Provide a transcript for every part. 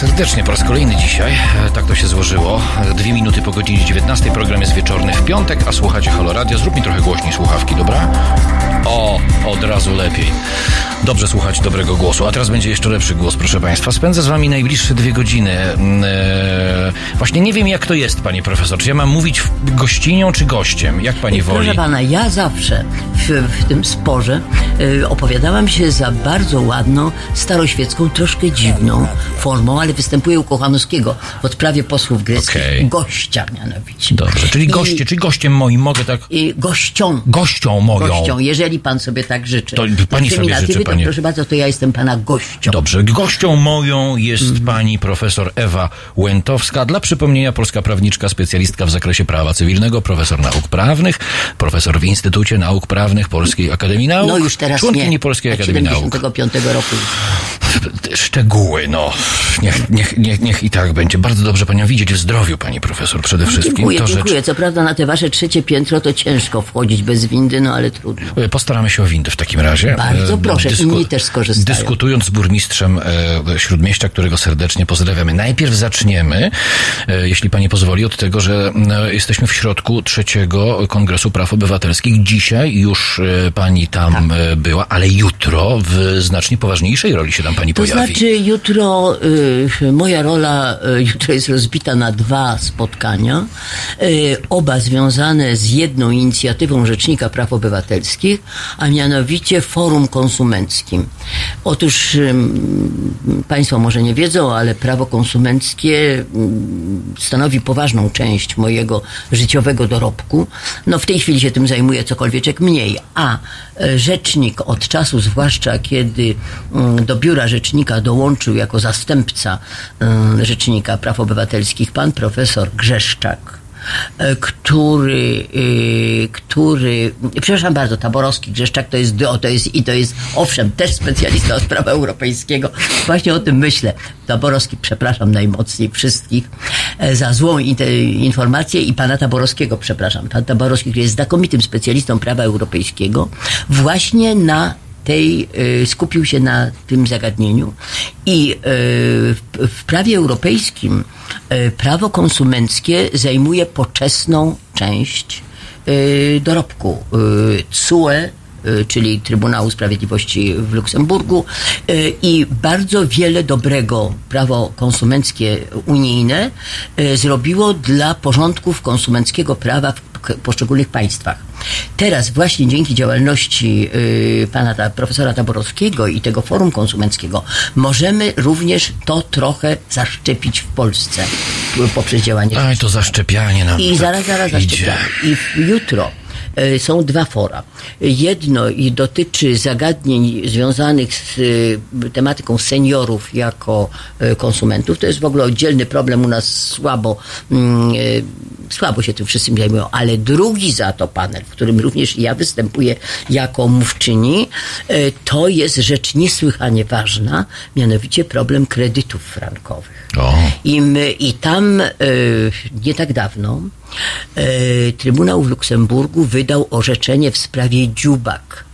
serdecznie po raz kolejny dzisiaj. E, Tak to się złożyło. Dwie minuty po godzinie 19. Program jest wieczorny w piątek, a słuchacie Halo Radio. Zrób mi trochę głośniej słuchawki, dobra? O, od razu lepiej. Dobrze słuchać dobrego głosu. A teraz będzie jeszcze lepszy głos, proszę Państwa. Spędzę z Wami najbliższe dwie godziny. Mm, E, właśnie nie wiem, jak to jest, Panie Profesor. Czy ja mam mówić gościnią czy gościem? Jak Pani woli? Proszę pana, ja zawsze w, w tym sporze y, opowiadałam się za bardzo ładną, staroświecką, troszkę dziwną formą, ale występuje u Kochanowskiego w odprawie posłów greckich. Okej. Gościa mianowicie. Dobrze, czyli I- goście, czyli gościem moim mogę tak... I gością. Gością moją. Gością, jeżeli pan sobie tak życzy. To pani sobie życzy, to panie. proszę bardzo, to ja jestem pana gością. Dobrze, gością moją jest Mhm. pani profesor Ewa Łętowska. Dla przypomnienia, polska prawniczka, specjalistka w zakresie prawa cywilnego, profesor nauk prawnych, profesor w Instytucie Nauk Prawnych Polskiej Akademii Nauk, No już teraz członkini nie. Polskiej Akademii Nauk. 75 roku. Szczegóły, no. Niech, niech, niech, niech i tak będzie. Bardzo dobrze panią widzieć w zdrowiu, pani profesor, przede wszystkim. Dziękuję, to dziękuję. Co prawda na te wasze trzecie piętro to ciężko wchodzić bez windy, no ale trudno. E, Postaramy się o windę w takim razie. Bardzo E, proszę, inni też skorzystają. Dyskutując z burmistrzem e, Śródmieścia, którego serdecznie pozdrawiamy. Najpierw zaczniemy, e, jeśli pani pozwoli, od tego, że e, jesteśmy w środku trzeciego Kongresu Praw Obywatelskich. Dzisiaj już e, pani tam Tak. była, ale jutro w znacznie poważniejszej roli się tam pani To pojawi. znaczy jutro y, moja rola y, jutro jest rozbita na dwa spotkania, y, oba związane z jedną inicjatywą Rzecznika Praw Obywatelskich, a mianowicie Forum Konsumenckim. Otóż ym, Państwo może nie wiedzą, ale prawo konsumenckie ym, stanowi poważną część mojego życiowego dorobku. No w tej chwili się tym zajmuję cokolwiek mniej, a e, rzecznik od czasu, zwłaszcza kiedy do biura rzecznika dołączył jako zastępca mm, rzecznika praw obywatelskich pan profesor Grzeszczak e, który, y, który, przepraszam bardzo, Taborowski, Grzeszczak to jest, do- to jest i to jest, owszem, też specjalista od prawa europejskiego. Właśnie o tym myślę. Taborowski, przepraszam najmocniej wszystkich e, za złą informację i pana Taborowskiego, przepraszam. Pan Taborowski, który jest znakomitym specjalistą prawa europejskiego, właśnie na tej y, skupił się na tym zagadnieniu i y, w, prawie europejskim y, prawo konsumenckie zajmuje poczesną część dorobku. CUE czyli Trybunału Sprawiedliwości w Luksemburgu i bardzo wiele dobrego prawo konsumenckie unijne zrobiło dla porządków konsumenckiego prawa w poszczególnych państwach. Teraz właśnie dzięki działalności y, pana ta, profesora Taborowskiego i tego forum konsumenckiego możemy również to trochę zaszczepić w Polsce p- poprzez działanie Aj, to zaszczepianie nam i tak zaraz, zaraz idzie. zaszczepiamy. I jutro e, są dwa fora. Jedno i dotyczy zagadnień związanych z e, tematyką seniorów jako e, konsumentów. To jest w ogóle oddzielny problem u nas słabo, mm, e, słabo się tym wszyscy zajmują, ale drugi za to panel, w którym również ja występuję jako mówczyni, to jest rzecz niesłychanie ważna, mianowicie problem kredytów frankowych. O. I, my, i tam nie tak dawno Trybunał w Luksemburgu wydał orzeczenie w sprawie Dziubak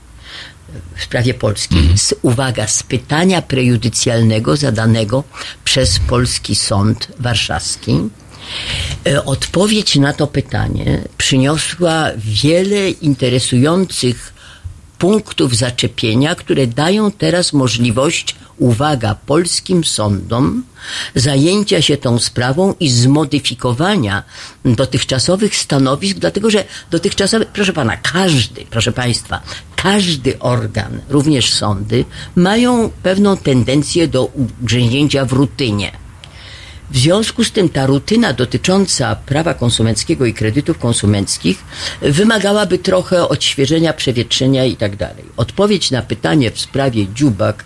w sprawie polskiej. Z, uwaga, z pytania prejudycjalnego zadanego przez polski sąd warszawski E, Odpowiedź na to pytanie przyniosła wiele interesujących punktów zaczepienia, które dają teraz możliwość, uwaga, polskim sądom zajęcia się tą sprawą i zmodyfikowania dotychczasowych stanowisk, dlatego że dotychczasowe, proszę pana, każdy, proszę państwa, każdy organ, również sądy, mają pewną tendencję do ugrzęźnięcia w rutynie. W związku z tym ta rutyna dotycząca prawa konsumenckiego i kredytów konsumenckich wymagałaby trochę odświeżenia, przewietrzenia i tak dalej. Odpowiedź na pytanie w sprawie dziubak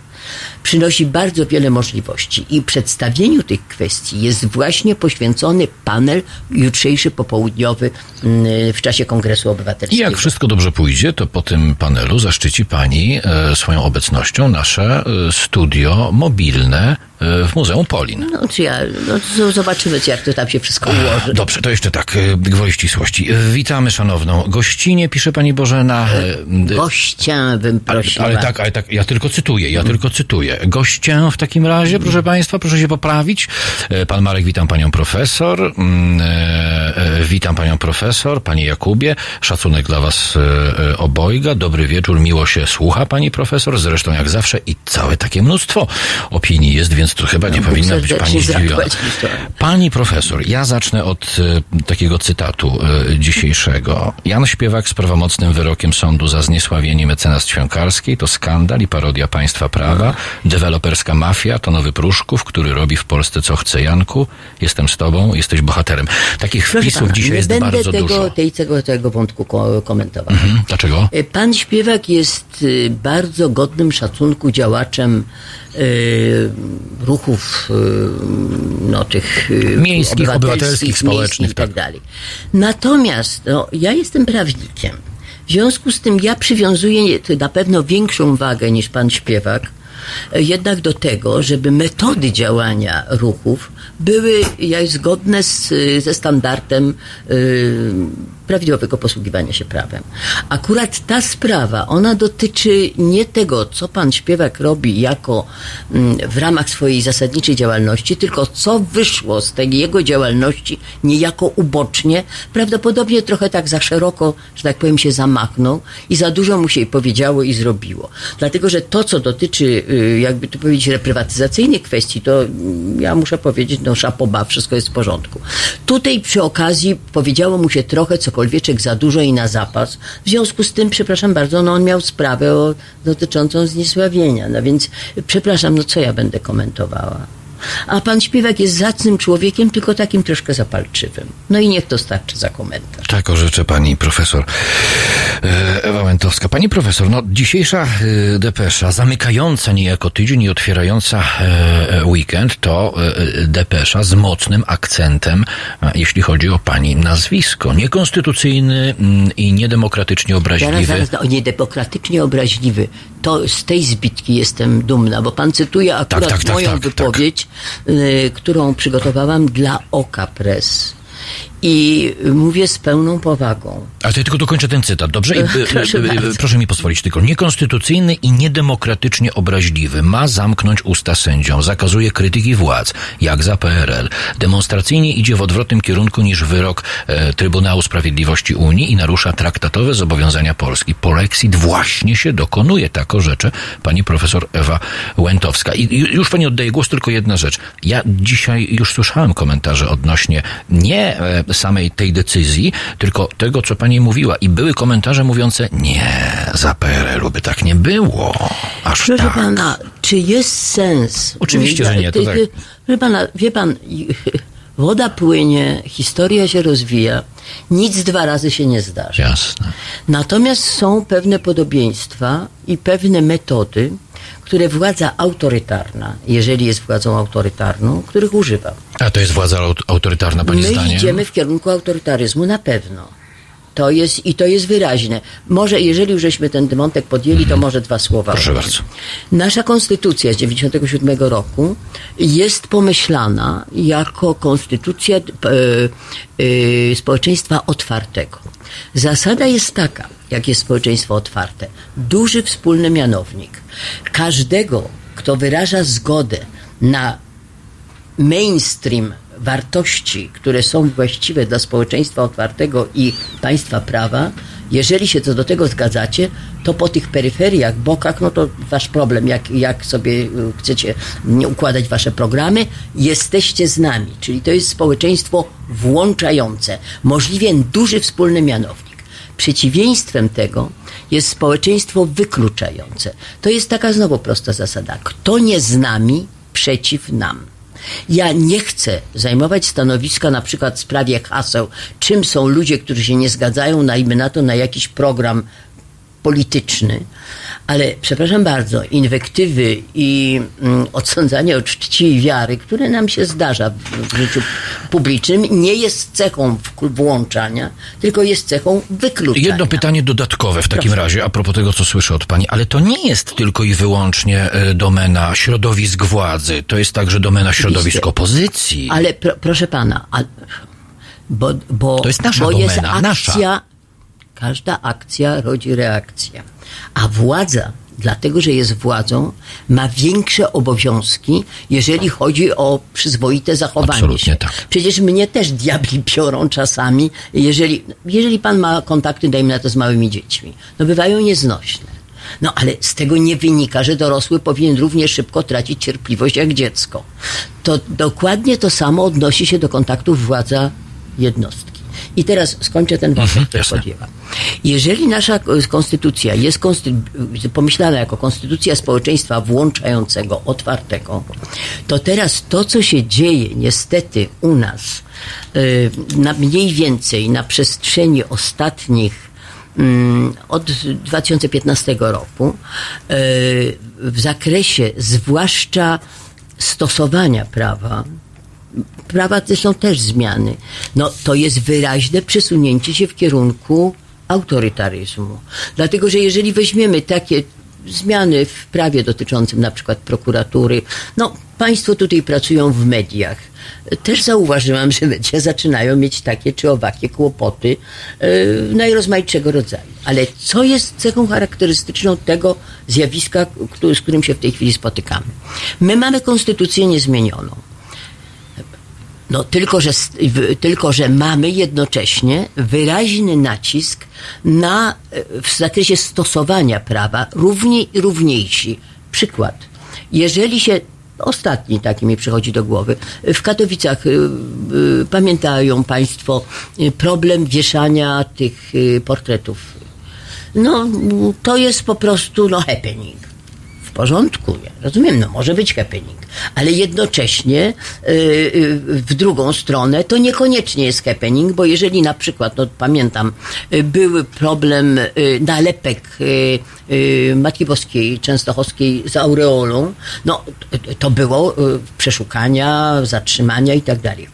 przynosi bardzo wiele możliwości i przedstawieniu tych kwestii jest właśnie poświęcony panel jutrzejszy popołudniowy mm, w czasie Kongresu I Obywatelskiego. jak wszystko dobrze pójdzie, to po tym panelu zaszczyci Pani e, swoją obecnością nasze e, studio mobilne e, w Muzeum Polin. No, czy ja, no, zobaczymy, jak to tam się wszystko ułoży. Dobrze, to jeszcze tak, gwoli ścisłości. Witamy szanowną gościnie, pisze pani Bożena. Gościa bym ale, prosiła. ale tak, ale tak, ja tylko cytuję, ja tylko cytuję. Gościę w takim razie, proszę państwa, proszę się poprawić. E, Pan Marek, witam panią profesor. Mm, e, e, Witam panią profesor, panie Jakubie. Szacunek dla was obojga. Dobry wieczór, miło się słucha pani profesor. Zresztą jak zawsze i całe takie mnóstwo opinii jest, więc to chyba nie Bóg powinna być pani zdziwiona. Pani profesor, ja zacznę od takiego cytatu dzisiejszego. Jan Śpiewak z prawomocnym wyrokiem sądu za zniesławienie mecenas Ćwiąkarskiej to skandal i parodia państwa prawa. Deweloperska mafia to nowy Pruszków, który robi w Polsce co chce. Janku, jestem z tobą, jesteś bohaterem. Takich Proszę wpisów pana, dzisiaj nie jest będę bardzo tego, dużo. tej, tego, tego wątku ko- komentował. Mhm. Dlaczego? E, Pan śpiewak jest y, bardzo godnym szacunku działaczem y, ruchów y, no, tych y, Miejskich, obywatelskich, społecznych, miejskich i tak tak. dalej. Natomiast no, ja jestem prawnikiem. W związku z tym ja przywiązuję na pewno większą wagę niż pan śpiewak e, jednak do tego, żeby metody działania ruchów były jak zgodne z, ze standardem y, prawidłowego posługiwania się prawem. Akurat ta sprawa, ona dotyczy nie tego, co pan śpiewak robi jako mm, w ramach swojej zasadniczej działalności, tylko co wyszło z tej jego działalności niejako ubocznie, prawdopodobnie trochę tak za szeroko, że tak powiem, się zamachnął i za dużo mu się powiedziało i zrobiło. Dlatego, że to, co dotyczy, y, jakby tu powiedzieć, reprywatyzacyjnych kwestii, to mm, ja muszę powiedzieć, no szapoba, wszystko jest w porządku. Tutaj przy okazji powiedziało mu się trochę cokolwieczek za dużo i na zapas. W związku z tym, przepraszam bardzo, no on miał sprawę o, dotyczącą zniesławienia. No więc, przepraszam, no co ja będę komentowała? A pan śpiewak jest zacnym człowiekiem, tylko takim troszkę zapalczywym. No i niech to starczy za komentarz. Tak orzeczę pani profesor e, Ewa Łętowska. Pani profesor, no dzisiejsza e, depesza, zamykająca niejako tydzień i otwierająca e, weekend, to depesza z mocnym akcentem, jeśli chodzi o pani nazwisko. Niekonstytucyjny mm, i niedemokratycznie Zaraz, obraźliwy. zaraz, no, niedemokratycznie obraźliwy. To z tej zbitki jestem dumna, bo pan cytuje akurat tak, tak, moją tak, tak. wypowiedź, y, którą przygotowałam dla Oka Press. I mówię z pełną powagą. Ale to ja tylko dokończę ten cytat, dobrze? I, Proszę e, e, bardzo. proszę mi pozwolić tylko. Niekonstytucyjny i niedemokratycznie obraźliwy ma zamknąć usta sędziom, zakazuje krytyki władz, jak za PRL. Demonstracyjnie idzie w odwrotnym kierunku niż wyrok e, Trybunału Sprawiedliwości Unii i narusza traktatowe zobowiązania Polski. Polexit właśnie się dokonuje, tak orzecze pani profesor Ewa Łętowska. I i już pani oddaję głos, tylko jedna rzecz. Ja dzisiaj już słyszałem komentarze odnośnie nie e, samej tej decyzji, tylko tego, co pani mówiła. I były komentarze mówiące, nie, za PRL-u by tak nie było. Aż Proszę tak. pana, czy jest sens? Oczywiście, że nie, to tak. Proszę pana, wie pan, woda płynie, historia się rozwija, nic dwa razy się nie zdarzy. Jasne. Natomiast są pewne podobieństwa i pewne metody, które władza autorytarna, jeżeli jest władzą autorytarną, których używa. A to jest władza aut- autorytarna, pani My zdaniem? idziemy w kierunku autorytaryzmu na pewno. To jest, I to jest wyraźne. Może, jeżeli już żeśmy ten wątek podjęli, to może dwa słowa. Proszę bardzo. Nasza konstytucja z 97 roku jest pomyślana jako konstytucja e, e, społeczeństwa otwartego. Zasada jest taka, jak jest społeczeństwo otwarte. Duży wspólny mianownik. Każdego, kto wyraża zgodę na mainstream wartości, które są właściwe dla społeczeństwa otwartego i państwa prawa, jeżeli się co do tego zgadzacie, to po tych peryferiach, bokach, no to wasz problem, jak, jak sobie y, chcecie układać wasze programy, jesteście z nami. Czyli to jest społeczeństwo włączające, możliwie duży wspólny mianownik. Przeciwieństwem tego jest społeczeństwo wykluczające. To jest taka znowu prosta zasada. Kto nie z nami, przeciw nam. Ja nie chcę zajmować stanowiska na przykład w sprawie haseł, czym są ludzie, którzy się nie zgadzają, najmy na to, na jakiś program polityczny, ale przepraszam bardzo, inwektywy i mm, odsądzanie od czci i wiary, które nam się zdarza w, w życiu publicznym, nie jest cechą włączania, tylko jest cechą wykluczania. Jedno pytanie dodatkowe w takim Proszę. razie, a propos tego, co słyszę od pani, ale to nie jest tylko i wyłącznie e, domena środowisk władzy, to jest także domena środowisk opozycji. Ale pro, proszę pana, a, bo, bo, to jest nasza bo domena, jest akcja, nasza Każda akcja rodzi reakcję. A władza, dlatego że jest władzą, ma większe obowiązki, jeżeli chodzi o przyzwoite zachowanie Absolutnie się. Tak. Przecież mnie też diabli biorą czasami, jeżeli, jeżeli pan ma kontakty, dajmy na to, z małymi dziećmi. No bywają nieznośne. No ale z tego nie wynika, że dorosły powinien równie szybko tracić cierpliwość jak dziecko. To dokładnie to samo odnosi się do kontaktów władza jednostki. I teraz skończę ten wątek, mhm, spodziewam. Jeżeli nasza konstytucja jest konstytu- pomyślana jako konstytucja społeczeństwa włączającego, otwartego, to teraz to, co się dzieje niestety u nas, yy, na mniej więcej na przestrzeni ostatnich mm, od 2015 roku w zakresie zwłaszcza stosowania prawa, prawa te są też zmiany. No to jest wyraźne przesunięcie się w kierunku autorytaryzmu. Dlatego, że jeżeli weźmiemy takie zmiany w prawie dotyczącym na przykład prokuratury, no państwo tutaj pracują w mediach. Też zauważyłam, że media zaczynają mieć takie czy owakie kłopoty yy, najrozmaitszego rodzaju. Ale co jest cechą charakterystyczną tego zjawiska, z którym się w tej chwili spotykamy? My mamy konstytucję niezmienioną. No, tylko, że, tylko, że mamy jednocześnie wyraźny nacisk na, e, w zakresie stosowania prawa równi i równiejsi. Przykład. Jeżeli się Ostatni taki mi przychodzi do głowy. W Katowicach y, y, pamiętają Państwo y, problem wieszania tych portretów. No, to jest po prostu no, happening porządku, ja rozumiem, no może być happening, ale jednocześnie yy, yy, w drugą stronę to niekoniecznie jest happening, bo jeżeli na przykład, no pamiętam, yy, był problem y, nalepek y, y, Matki Boskiej Częstochowskiej z aureolą, no to było przeszukania, zatrzymania i tak dalej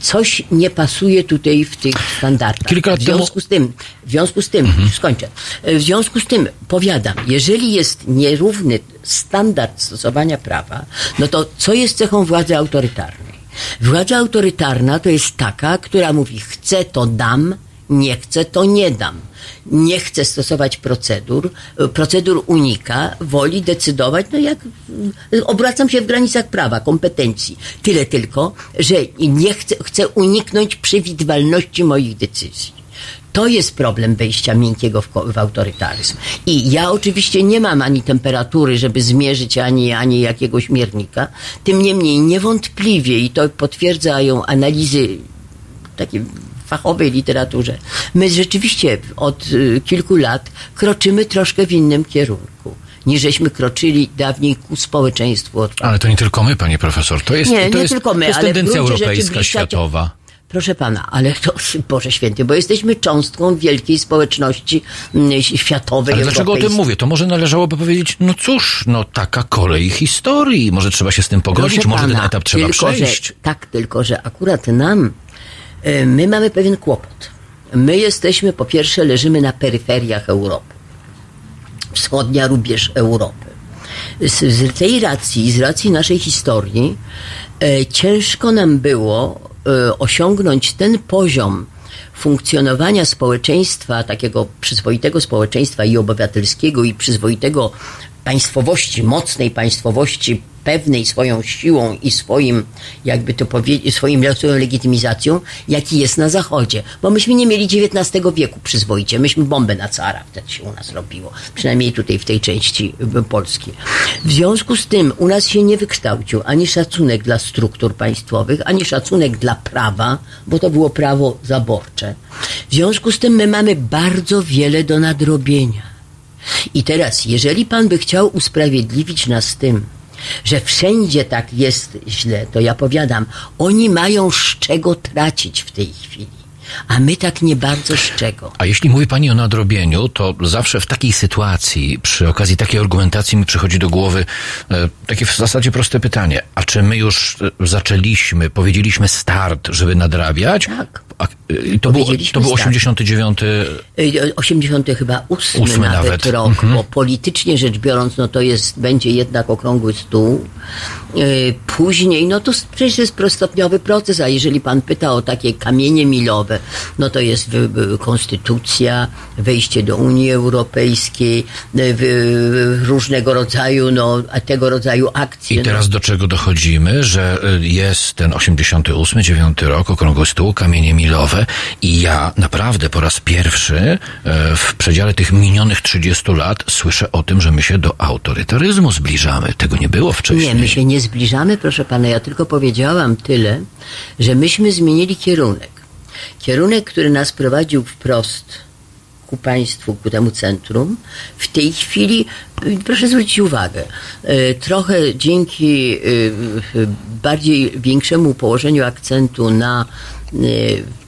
coś nie pasuje tutaj w tych standardach. Kilka w związku z tym, w związku z tym, mhm. skończę. W związku z tym powiadam, jeżeli jest nierówny standard stosowania prawa, no to co jest cechą władzy autorytarnej? Władza autorytarna to jest taka, która mówi chcę to dam, nie chcę to nie dam nie chce stosować procedur, procedur unika, woli decydować, no jak obracam się w granicach prawa, kompetencji. Tyle tylko, że nie chcę, chcę uniknąć przewidywalności moich decyzji. To jest problem wejścia miękkiego w, w, autorytaryzm. I ja oczywiście nie mam ani temperatury, żeby zmierzyć, ani, ani jakiegoś miernika. Tym niemniej niewątpliwie, i to potwierdzają analizy takie fachowej literaturze. My rzeczywiście od y, kilku lat kroczymy troszkę w innym kierunku niżeśmy kroczyli dawniej ku społeczeństwu otwartemu. Ale to nie tylko my, panie profesor. To jest, nie, to nie jest, tylko my, to jest tendencja europejska, światowa. Proszę pana, ale to, Boże Święty, bo jesteśmy cząstką wielkiej społeczności mm, światowej. Ale dlaczego o tym mówię? To może należałoby powiedzieć, no cóż, no taka kolej historii, może trzeba się z tym pogodzić, Proszę może pana, ten etap trzeba tylko, przejść. Że, tak, tylko że akurat nam my mamy pewien kłopot. My jesteśmy, po pierwsze, leżymy na peryferiach Europy. Wschodnia rubież Europy. Z, z tej racji, z racji naszej historii, e, ciężko nam było e, osiągnąć ten poziom funkcjonowania społeczeństwa, takiego przyzwoitego społeczeństwa i obywatelskiego, i przyzwoitego państwowości, mocnej państwowości pewnej swoją siłą i swoim, jakby to powiedzieć, swoim, swoją legitymizacją, jaki jest na Zachodzie. Bo myśmy nie mieli XIX wieku przyzwoicie. Myśmy bombę na cara wtedy się u nas robiło. Przynajmniej tutaj w tej części y, Polski. W związku z tym u nas się nie wykształcił ani szacunek dla struktur państwowych, ani szacunek dla prawa, bo to było prawo zaborcze. W związku z tym my mamy bardzo wiele do nadrobienia. I teraz, jeżeli pan by chciał usprawiedliwić nas tym, że wszędzie tak jest źle, to ja powiadam, oni mają z czego tracić w tej chwili. A my tak nie bardzo z czego. A jeśli mówi Pani o nadrobieniu, to zawsze w takiej sytuacji, przy okazji takiej argumentacji mi przychodzi do głowy e, takie w zasadzie proste pytanie. A czy my już e, zaczęliśmy, powiedzieliśmy start, żeby nadrabiać? Tak. E, to, był, to był 89... 80 y, chyba 8 Ósmy nawet, nawet. rok, Mhm. bo politycznie rzecz biorąc, no to jest, będzie jednak okrągły stół. Y, Później, no to przecież jest prostopniowy proces, a jeżeli pan pyta o takie kamienie milowe, no to jest wy- konstytucja, wejście do Unii Europejskiej, y, różnego rodzaju, no, tego rodzaju akcje. I no. teraz do czego dochodzimy, że y, jest ten 88, 9 rok, okrągły stół, kamienie milowe i ja naprawdę po raz pierwszy e, w przedziale tych minionych 30 lat słyszę o tym, że my się do autorytaryzmu zbliżamy. Tego nie było wcześniej. Nie, my się nie zbliżamy, proszę pana. Ja tylko powiedziałam tyle, że myśmy zmienili kierunek. Kierunek, który nas prowadził wprost ku państwu, ku temu centrum, w tej chwili, proszę zwrócić uwagę, y, trochę dzięki y, bardziej większemu położeniu akcentu na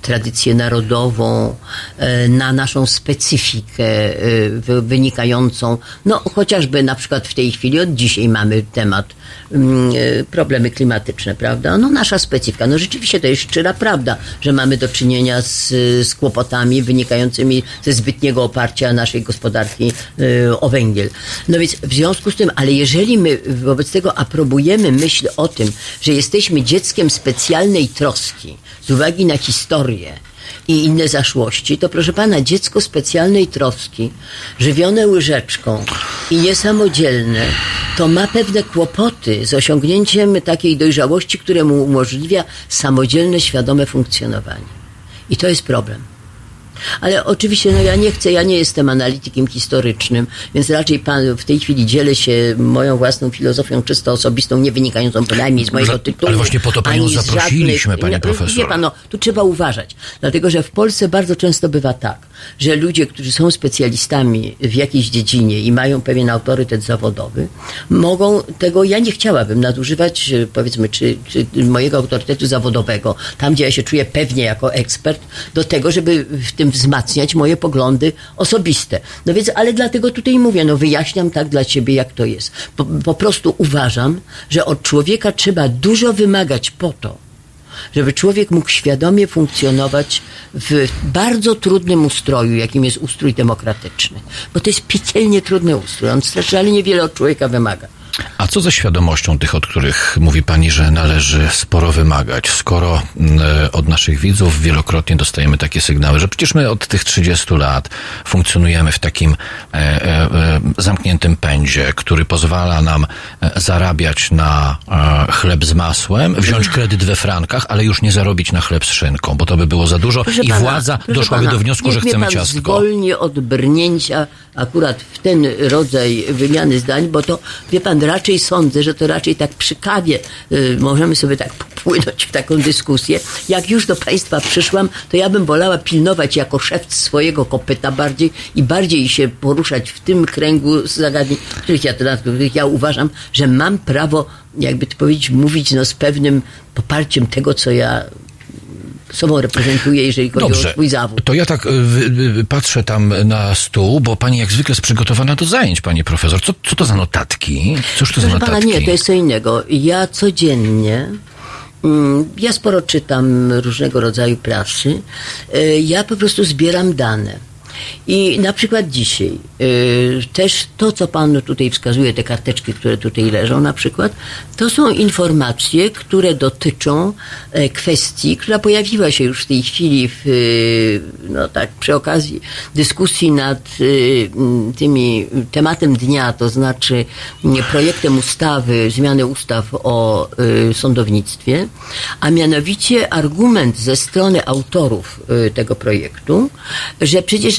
tradycję narodową, y, na naszą specyfikę wy- wynikającą, no chociażby na przykład w tej chwili, od dzisiaj mamy temat mm, problemy klimatyczne, prawda? No nasza specyfika, no rzeczywiście to jest szczera prawda, że mamy do czynienia z, z kłopotami wynikającymi ze zbytniego oparcia naszej gospodarki o węgiel. No więc w związku z tym, ale jeżeli my wobec tego aprobujemy myśl o tym, że jesteśmy dzieckiem specjalnej troski z uwagi na historię, i inne zaszłości, to proszę pana, dziecko specjalnej troski, żywione łyżeczką i niesamodzielne, to ma pewne kłopoty z osiągnięciem takiej dojrzałości, które mu umożliwia samodzielne, świadome funkcjonowanie. I to jest problem. Ale oczywiście, no ja nie chcę, ja nie jestem analitykiem historycznym, więc raczej pan w tej chwili dzielę się moją własną filozofią czysto osobistą, nie wynikającą bynajmniej z mojego tytułu. ale właśnie po to panią zaprosiliśmy, panie nie, profesor. Wie pan, no, tu trzeba uważać, dlatego że w Polsce bardzo często bywa tak, że ludzie, którzy są specjalistami w jakiejś dziedzinie i mają pewien autorytet zawodowy, mogą tego, ja nie chciałabym nadużywać, e, powiedzmy, czy, czy mojego autorytetu zawodowego, tam gdzie ja się czuję pewnie jako ekspert, do tego, żeby w tym wzmacniać moje poglądy osobiste. No więc, ale dlatego tutaj mówię, no wyjaśniam tak dla ciebie, jak to jest. Po, po prostu uważam, że od człowieka trzeba dużo wymagać po to, żeby człowiek mógł świadomie funkcjonować w bardzo trudnym ustroju, jakim jest ustrój demokratyczny. Bo to jest piekielnie trudny ustrój. On strasznie niewiele od człowieka wymaga. A co ze świadomością tych, od których mówi Pani, że należy sporo wymagać, skoro mm, e, od naszych widzów wielokrotnie dostajemy takie sygnały, że przecież my od tych 30 lat funkcjonujemy w takim e, e, zamkniętym pędzie, który pozwala nam zarabiać na chleb z masłem, wziąć kredyt we frankach, ale już nie zarobić na chleb z szynką, bo to by było za dużo Proszę i pana, władza doszłaby pana, do wniosku, że chcemy pan ciastko. zwolni od brnięcia akurat w ten rodzaj wymiany zdań, bo to, wie pan, raczej sądzę, że to raczej tak przy kawie y, możemy sobie tak popłynąć w taką dyskusję. Jak już do państwa przyszłam, to ja bym wolała pilnować jako szef swojego kopyta bardziej i bardziej się poruszać w tym kręgu zagadnień, których ja, których ja uważam, że mam prawo, jakby to powiedzieć, mówić no, z pewnym poparciem tego, co ja sobą reprezentuję, jeżeli chodzi o Dobrze, swój zawód. to ja tak y, wy- patrzę tam na stół, bo pani jak zwykle jest przygotowana do zajęć, pani profesor. Co, co to za notatki? Cóż to za Proszę pana, notatki? nie, to jest co innego. Ja codziennie, mm, ja sporo czytam różnego rodzaju prasy, y, ja po prostu zbieram dane. I na przykład dzisiaj y, też to, co Pan tutaj wskazuje, te karteczki, które tutaj leżą na przykład, to są informacje, które dotyczą e, kwestii, która pojawiła się już w tej chwili w, y, no tak, przy okazji dyskusji nad y, tymi tematem dnia, to znaczy projektem ustawy, zmiany ustaw o y, sądownictwie, a mianowicie argument ze strony autorów y, tego projektu, że przecież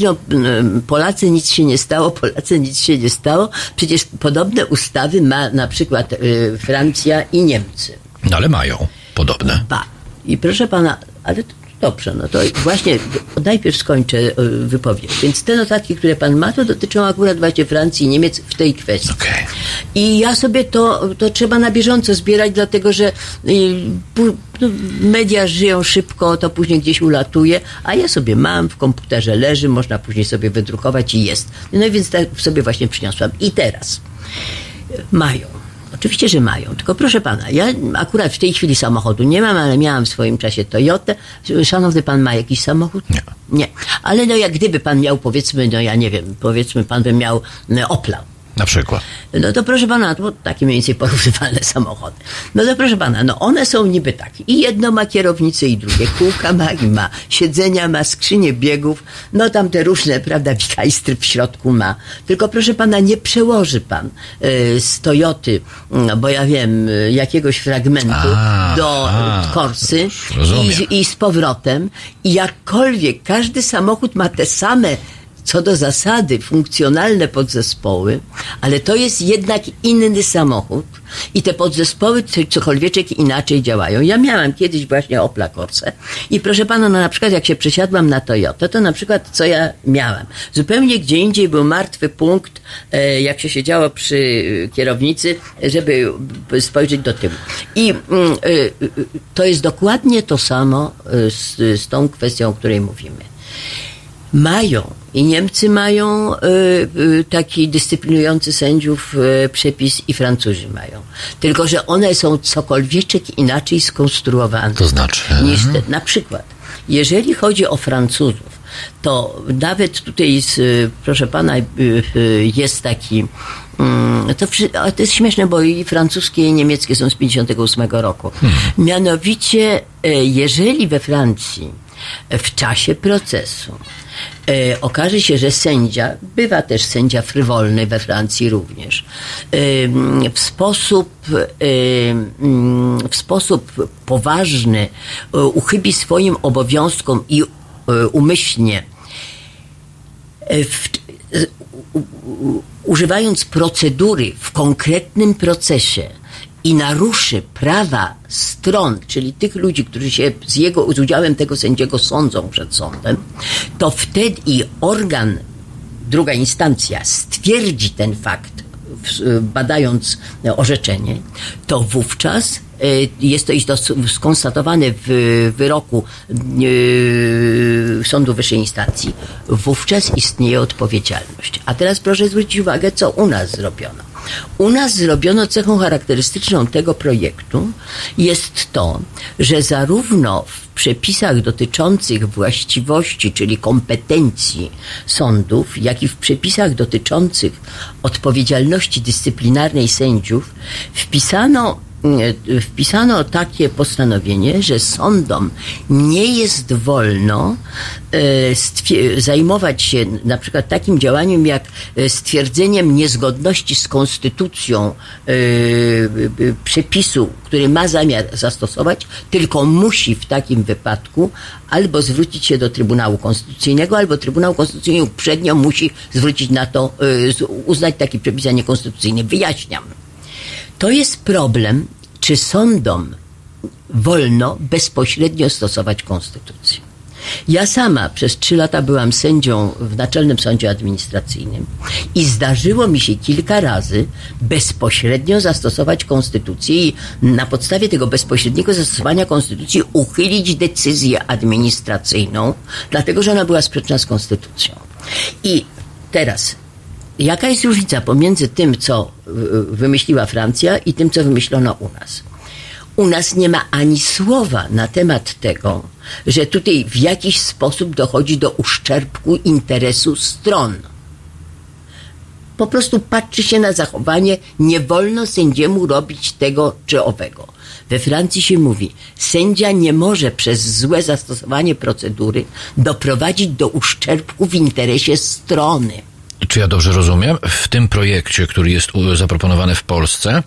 Polacy nic się nie stało, Polacy nic się nie stało. Przecież podobne ustawy ma na przykład y, Francja i Niemcy. No ale mają podobne. Ba. I proszę pana, ale Dobrze, no to właśnie najpierw skończę e, wypowiedź. Więc te notatki, które pan ma, to dotyczą akurat właśnie Francji i Niemiec w tej kwestii. Okay. I ja sobie to, to trzeba na bieżąco zbierać, dlatego że y, no, media żyją szybko, to później gdzieś ulatuje, a ja sobie mam, w komputerze leży, można później sobie wydrukować i jest. No i więc tak sobie właśnie przyniosłam. I teraz mają Oczywiście, że mają. Tylko proszę pana, ja akurat w tej chwili samochodu nie mam, ale miałam w swoim czasie Toyotę. Szanowny pan ma jakiś samochód? Nie. Nie. Ale no jak gdyby pan miał, powiedzmy, no ja nie wiem, powiedzmy pan by miał no, Opla na przykład. No to proszę pana, to takie mniej więcej porównywalne samochody. No to proszę pana, no one są niby takie. I jedno ma kierownicę i drugie. Kółka ma i ma. Siedzenia ma, skrzynię biegów. No tam te różne, prawda, wikajstry w środku ma. Tylko proszę pana, nie przełoży pan y, z Toyoty, y, bo ja wiem, y, jakiegoś fragmentu a, do a, Korsy i, i z powrotem. I jakkolwiek każdy samochód ma te same co do zasady funkcjonalne podzespoły, ale to jest jednak inny samochód i te podzespoły cokolwiek inaczej działają. Ja miałam kiedyś właśnie Opla Corsa i proszę pana, no na przykład jak się przesiadłam na Toyota, to na przykład co ja miałam? Zupełnie gdzie indziej był martwy punkt, e, jak się siedziało przy kierownicy, żeby spojrzeć do tyłu. I mm, e, e, to jest dokładnie to samo z, z tą kwestią, o której mówimy. Mają i Niemcy mają y, y, taki dyscyplinujący sędziów y, przepis i Francuzi mają. Tylko, że one są cokolwiek inaczej skonstruowane. To znaczy? Niż te. Na przykład, jeżeli chodzi o Francuzów, to nawet tutaj, z, proszę pana, jest taki mm, to, to jest śmieszne, bo i francuskie, i niemieckie są z 58 roku. Hmm. Mianowicie, jeżeli we Francji w czasie procesu. E, okaże się, że sędzia, bywa też sędzia frywolny we Francji również, e, w sposób, e, mm, w sposób poważny e, uchybi swoim obowiązkom i e, umyślnie e, w, używając procedury w konkretnym procesie, i naruszy prawa stron, czyli tych ludzi, którzy się z jego z udziałem tego sędziego sądzą przed sądem, to wtedy i organ, druga instancja stwierdzi ten fakt, badając orzeczenie, to wówczas e, jest to skonstatowane w wyroku e, Sądu Wyższej Instancji, wówczas istnieje odpowiedzialność. A teraz proszę zwrócić uwagę, co u nas zrobiono. U nas zrobiono cechą charakterystyczną tego projektu. Jest to, że zarówno w przepisach dotyczących właściwości, czyli kompetencji sądów, jak i w przepisach dotyczących odpowiedzialności dyscyplinarnej sędziów wpisano wpisano takie postanowienie, że sądom nie jest wolno e, zajmować się na przykład takim działaniem jak e, stwierdzeniem niezgodności z konstytucją przepisu, który ma zamiar zastosować, tylko musi w takim wypadku albo zwrócić się do Trybunału Konstytucyjnego, albo Trybunał Konstytucyjny uprzednio musi zwrócić na to, uznać taki przepis za niekonstytucyjny. Wyjaśniam. To jest problem, czy sądom wolno bezpośrednio stosować konstytucję. Ja sama przez trzy lata byłam sędzią w Naczelnym Sądzie Administracyjnym i zdarzyło mi się kilka razy bezpośrednio zastosować konstytucję i na podstawie tego bezpośredniego zastosowania konstytucji uchylić decyzję administracyjną, dlatego że ona była sprzeczna z konstytucją. I teraz Jaka jest różnica pomiędzy tym, co wymyśliła Francja i tym, co wymyślono u nas? u nas nie ma ani słowa na temat tego, że tutaj w jakiś sposób dochodzi do uszczerbku interesu stron. Po prostu patrzy się na zachowanie, nie wolno sędziemu robić tego czy owego. We Francji się mówi, sędzia nie może przez złe zastosowanie procedury doprowadzić do uszczerbku w interesie strony. Czy ja dobrze rozumiem? W tym projekcie, który jest zaproponowany w Polsce,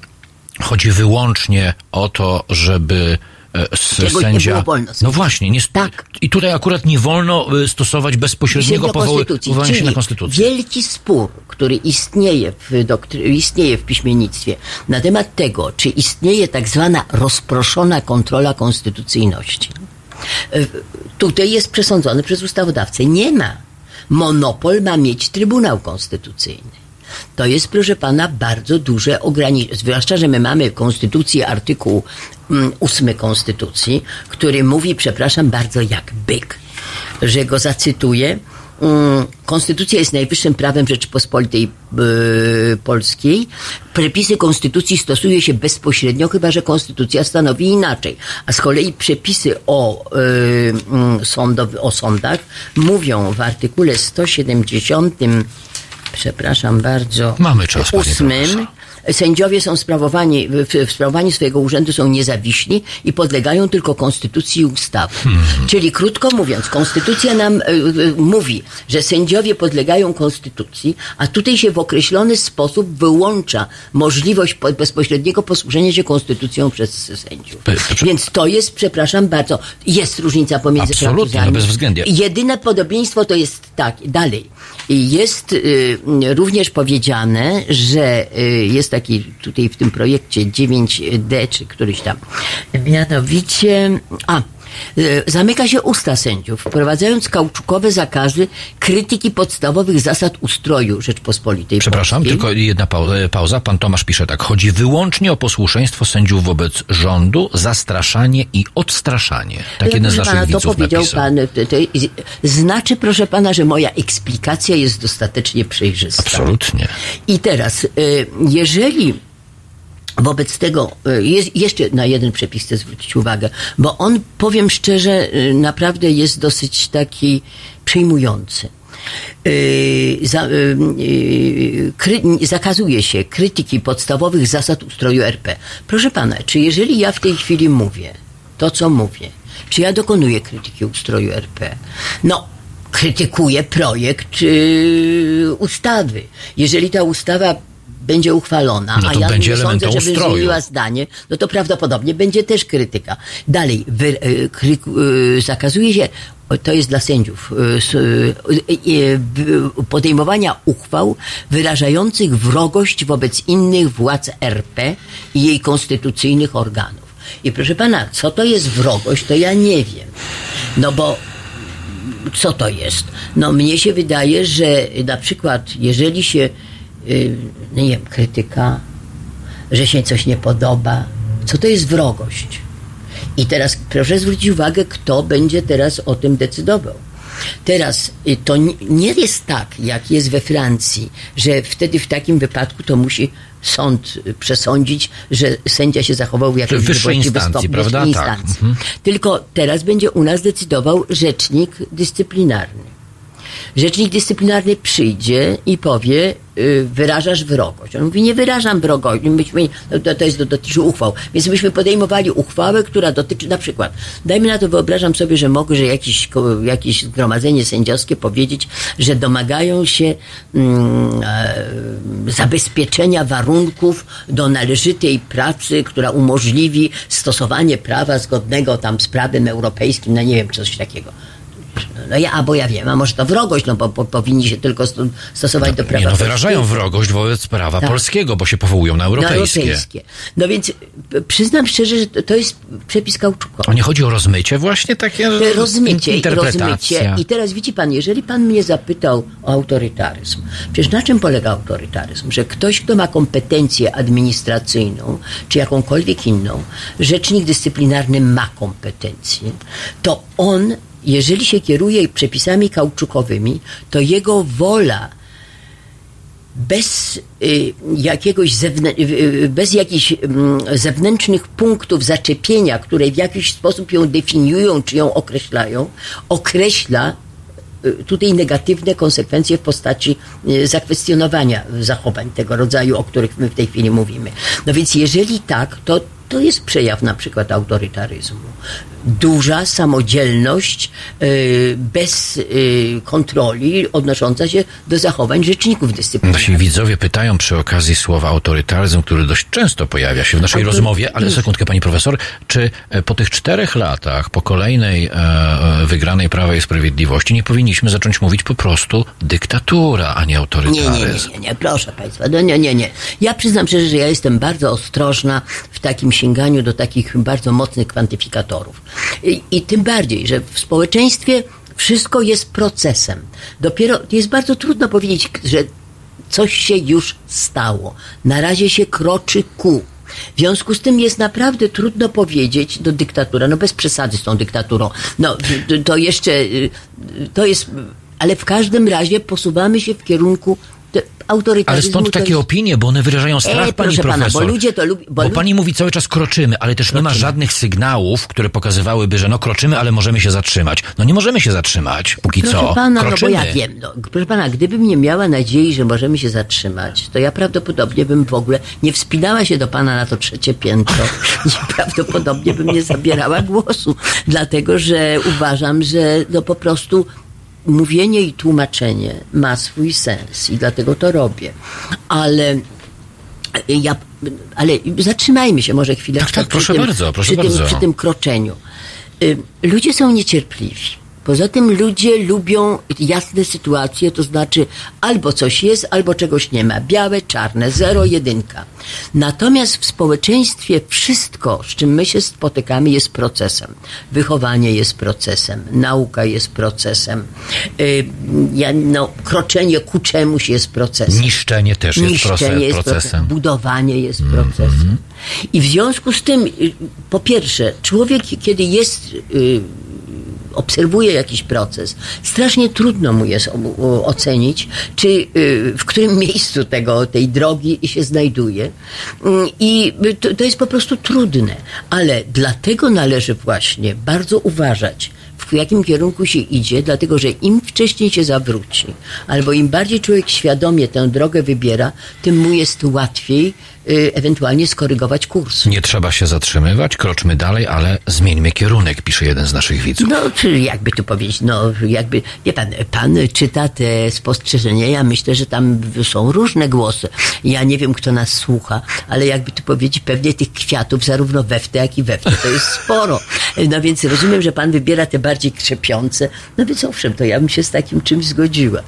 chodzi wyłącznie o to, żeby e, Czego sędzia. no właśnie, nie, tak. i tutaj akurat nie wolno e, stosować bezpośredniego powoływania się na konstytucję. Wielki spór, który istnieje w, doktry, istnieje w piśmiennictwie na temat tego, czy istnieje tak zwana rozproszona kontrola konstytucyjności. E, tutaj jest przesądzony przez ustawodawcę. Nie ma. Monopol ma mieć Trybunał Konstytucyjny. To jest, proszę pana, bardzo duże ograniczenie. Zwłaszcza, że my mamy konstytucję, artykuł mm, ósmy konstytucji, który mówi, przepraszam bardzo, jak byk, że go zacytuję, mm, Konstytucja jest najwyższym prawem Rzeczypospolitej yy, Polskiej. Przepisy Konstytucji stosuje się bezpośrednio, chyba że Konstytucja stanowi inaczej. A z kolei przepisy o, yy, sądow, o sądach mówią w artykule 170 przepraszam bardzo, Mamy czas, ósmym, sędziowie są sprawowani, w, sprawowaniu swojego urzędu są niezawiśli i podlegają tylko konstytucji i ustawom. Hmm. Czyli krótko mówiąc, konstytucja nam y, y, mówi, że sędziowie podlegają konstytucji, a tutaj się w określony sposób wyłącza możliwość po, bezpośredniego posłużenia się konstytucją przez sędziów. Więc to jest, przepraszam bardzo, jest różnica pomiędzy Absolutnie, no bezwzględnie. Jedyne podobieństwo to jest tak, dalej. Jest y, również powiedziane, że y, jest taki tutaj w tym projekcie 9D, czy któryś tam, mianowicie, a, zamyka się usta sędziów, wprowadzając kauczukowe zakazy krytyki podstawowych zasad ustroju Rzeczpospolitej Przepraszam, Polskiej. tylko jedna pauza. Pan Tomasz pisze tak. Chodzi wyłącznie o posłuszeństwo sędziów wobec rządu, zastraszanie i odstraszanie. Tak jeden z naszych pana, widzów to powiedział napisał. pan, to, to, znaczy, proszę pana, że moja eksplikacja jest dostatecznie przejrzysta. Absolutnie. I teraz, jeżeli Wobec tego jest, jeszcze na jeden przepis chcę zwrócić uwagę, bo on, powiem szczerze, y, naprawdę jest dosyć taki przejmujący. Yy, za, kry, zakazuje się krytyki podstawowych zasad ustroju RP. Proszę pana, czy jeżeli ja w tej chwili mówię to, co mówię, czy ja dokonuję krytyki ustroju RP? No, krytykuję projekt yy, ustawy. Jeżeli ta ustawa będzie uchwalona, no a ja będzie nie sądzę, żeby ustroju. zmieniła zdanie, no to prawdopodobnie będzie też krytyka. Dalej, wy, y, kry, y, zakazuje się, to jest dla sędziów, y, podejmowania uchwał wyrażających wrogość wobec innych władz RP i jej konstytucyjnych organów. I proszę pana, co to jest wrogość, to ja nie wiem. No bo co to jest? No mnie się wydaje, że na przykład jeżeli się nie wiem, krytyka, że się coś nie podoba. Co to jest wrogość? I teraz proszę zwrócić uwagę, kto będzie teraz o tym decydował. Teraz to nie jest tak, jak jest we Francji, że wtedy w takim wypadku to musi sąd przesądzić, że sędzia się zachował w jakiejś wyższej instancji, prawda? Instancji. Tak. Mhm. Tylko teraz będzie u nas decydował rzecznik dyscyplinarny. Rzecznik dyscyplinarny przyjdzie i powie, yy, wyrażasz wrogość. On mówi, nie wyrażam wrogości, myśmy, to, to jest, dotyczy uchwał. Więc myśmy podejmowali uchwałę, która dotyczy, na przykład, dajmy na to, wyobrażam sobie, że mogę, że jakieś, jakieś zgromadzenie sędziowskie powiedzieć, że domagają się mm, e, zabezpieczenia warunków do należytej pracy, która umożliwi stosowanie prawa zgodnego tam z prawem europejskim, no nie wiem, coś takiego. No ja, albo ja wiem, a może to wrogość, no bo, bo powinni się tylko stosować no, do prawa nie, no wyrażają wrogość wobec prawa tak. polskiego, bo się powołują na europejskie. na europejskie. No więc przyznam szczerze, że to, jest przepis kauczukowy. A nie chodzi o rozmycie właśnie takie? Rozmycie, rozmycie. I teraz widzi pan, jeżeli pan mnie zapytał o autorytaryzm, przecież na czym polega autorytaryzm? Że ktoś, kto ma kompetencję administracyjną, czy jakąkolwiek inną, rzecznik dyscyplinarny ma kompetencję, to on jeżeli się kieruje przepisami kauczukowymi, to jego wola bez y, jakiegoś y, y, bez jakichś mm, zewnętrznych punktów zaczepienia, które w jakiś sposób ją definiują czy ją określają, określa tutaj negatywne konsekwencje w postaci zakwestionowania zachowań tego rodzaju, o których my w tej chwili mówimy. No więc jeżeli tak, to to jest przejaw na przykład autorytaryzmu. Duża samodzielność y, bez y, kontroli odnosząca się do zachowań rzeczników dyscyplinarnych. Nasi widzowie pytają przy okazji słowa autorytaryzm, który dość często pojawia się w naszej Autory- rozmowie, ale sekundkę pani profesor, czy e, po tych czterech latach, po kolejnej e, e, wygranej Prawa i Sprawiedliwości nie powinniśmy zacząć mówić po prostu dyktatura, a nie Nie, autorytaryzm? nie, nie, nie, nie, proszę Państwa, no nie, nie, nie. Ja przyznam szczerze, że ja jestem bardzo ostrożna w takim sięganiu do takich bardzo mocnych kwantyfikatorów. I, i tym bardziej, że w społeczeństwie wszystko jest procesem. Dopiero jest bardzo trudno powiedzieć, że coś się już stało. Na razie się kroczy ku. W związku z tym jest naprawdę trudno powiedzieć do dyktatura, no bez przesady z tą dyktaturą. No, to- jeszcze, y, to jest, ale w każdym razie posuwamy się w kierunku te- Ale autorytaryzmu. stąd takie jest- opinie, bo one wyrażają strach E, pani proszę pana, profesor. bo ludzie to lubi- bo Bo, pani mówi cały czas kroczymy, ale też nie ma żadnych sygnałów, które pokazywałyby, że no kroczymy, ale możemy się zatrzymać. No nie możemy się zatrzymać, póki Proszę co. pana, kroczymy. no bo ja wiem, no, proszę pana, gdybym nie miała nadziei, że możemy się zatrzymać, to ja prawdopodobnie bym w ogóle nie wspinała się do pana na to trzecie piętro i prawdopodobnie bym nie zabierała głosu, dlatego że uważam, że no po prostu mówienie i tłumaczenie ma swój sens i dlatego to robię. Ale ja, ale zatrzymajmy się może chwileczkę Tak, tak, proszę tym, bardzo, proszę przy tym, bardzo. Przy tym kroczeniu. Y, Ludzie są niecierpliwi. Poza tym ludzie lubią jasne sytuacje, to znaczy albo coś jest, albo czegoś nie ma. Białe, czarne, zero, jedynka. Natomiast w społeczeństwie wszystko, z czym my się spotykamy, jest procesem. Wychowanie jest procesem, nauka jest procesem, y, ja, no, kroczenie ku czemuś jest procesem. Niszczenie też jest Niszczenie proces, jest procesem. budowanie jest procesem. I w związku z tym, y, po pierwsze, człowiek, kiedy jest, y, obserwuje jakiś proces, strasznie trudno mu jest ocenić, czy y, w którym miejscu tego, tej drogi się znajduje. Mm, I to, to jest po prostu trudne. Ale dlatego należy właśnie bardzo uważać, w jakim kierunku się idzie, dlatego że im wcześniej się zawróci, albo im bardziej człowiek świadomie tę drogę wybiera, tym mu jest łatwiej ewentualnie skorygować kurs. Nie trzeba się zatrzymywać, kroczmy dalej, ale zmieńmy kierunek, pisze jeden z naszych widzów. No, czy jakby tu powiedzieć, no jakby, wie pan, pan czyta te spostrzeżenia, ja myślę, że tam są różne głosy. Ja nie wiem, kto nas słucha, ale jakby tu powiedzieć, pewnie tych kwiatów zarówno we jak i we to jest sporo. No więc rozumiem, że pan wybiera te bardziej krzepiące, no więc owszem, to ja bym się z takim czymś zgodziła.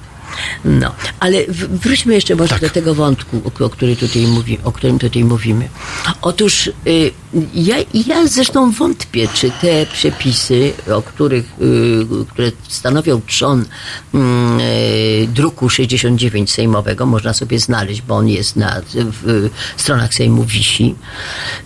No, ale wróćmy jeszcze może Tak. do tego wątku, o, o, który tutaj mówi, o którym tutaj mówimy. Otóż y, ja, ja zresztą wątpię, czy te przepisy, o których, y, które stanowią trzon y, druku 69 sejmowego, można sobie znaleźć, bo on jest na w, stronach Sejmu wisi,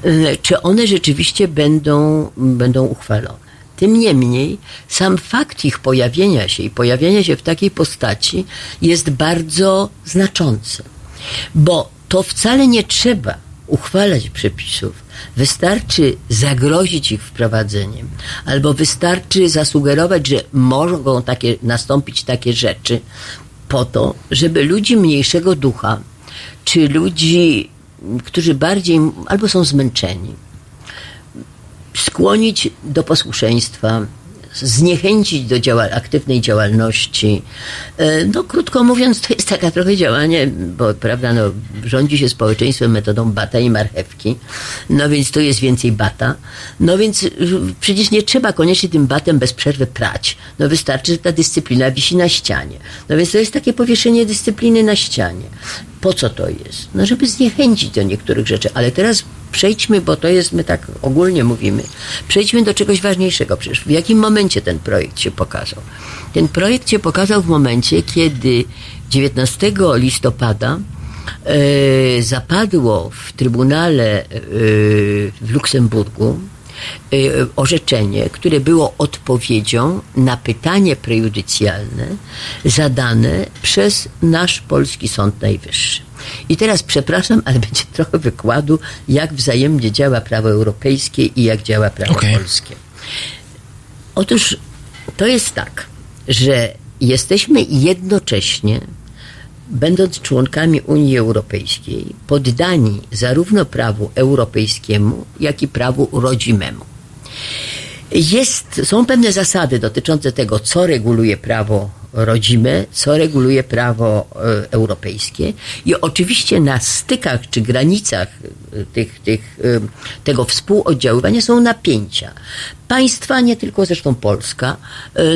y, czy one rzeczywiście będą, będą uchwalone. Tym niemniej sam fakt ich pojawienia się i pojawienia się w takiej postaci jest bardzo znaczący, bo to wcale nie trzeba uchwalać przepisów. Wystarczy zagrozić ich wprowadzeniem, albo wystarczy zasugerować, że mogą takie, nastąpić takie rzeczy po to, żeby ludzi mniejszego ducha, czy ludzi, którzy bardziej albo są zmęczeni, skłonić do posłuszeństwa, zniechęcić do działa- aktywnej działalności. E, No, krótko mówiąc, to jest taka trochę działanie, bo prawda, no, rządzi się społeczeństwem metodą bata i marchewki, no więc tu jest więcej bata. No więc przecież nie trzeba koniecznie tym batem bez przerwy prać. No wystarczy, że ta dyscyplina wisi na ścianie. No więc to jest takie powieszenie dyscypliny na ścianie. Po co to jest? No żeby zniechęcić do niektórych rzeczy, ale teraz przejdźmy, bo to jest, my tak ogólnie mówimy, przejdźmy do czegoś ważniejszego przecież. W jakim momencie ten projekt się pokazał? Ten projekt się pokazał w momencie, kiedy 19 listopada e, zapadło w Trybunale e, w Luksemburgu orzeczenie, które było odpowiedzią na pytanie prejudycjalne zadane przez nasz polski Sąd Najwyższy. I teraz przepraszam, ale będzie trochę wykładu, jak wzajemnie działa prawo europejskie i jak działa prawo Okej. polskie. Otóż to jest tak, że jesteśmy jednocześnie, będąc członkami Unii Europejskiej, poddani zarówno prawu europejskiemu, jak i prawu rodzimemu. Jest, są pewne zasady dotyczące tego, co reguluje prawo rodzime, co reguluje prawo e, europejskie i oczywiście na stykach czy granicach e, tych, tych, e, tego współoddziaływania są napięcia. Państwa, nie tylko zresztą Polska,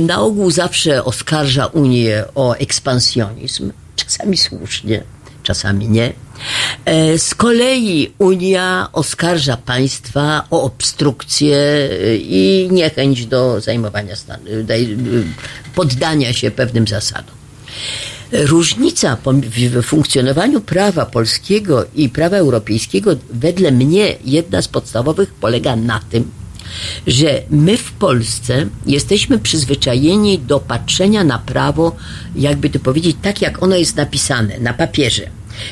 na ogół zawsze oskarża Unię o ekspansjonizm, czasami słusznie, czasami nie. E, Z kolei Unia oskarża państwa o obstrukcję e, i niechęć do zajmowania stanu, daj- poddania się pewnym zasadom. Różnica w funkcjonowaniu prawa polskiego i prawa europejskiego, wedle mnie, jedna z podstawowych polega na tym, że my w Polsce jesteśmy przyzwyczajeni do patrzenia na prawo, jakby to powiedzieć, tak jak ono jest napisane na papierze.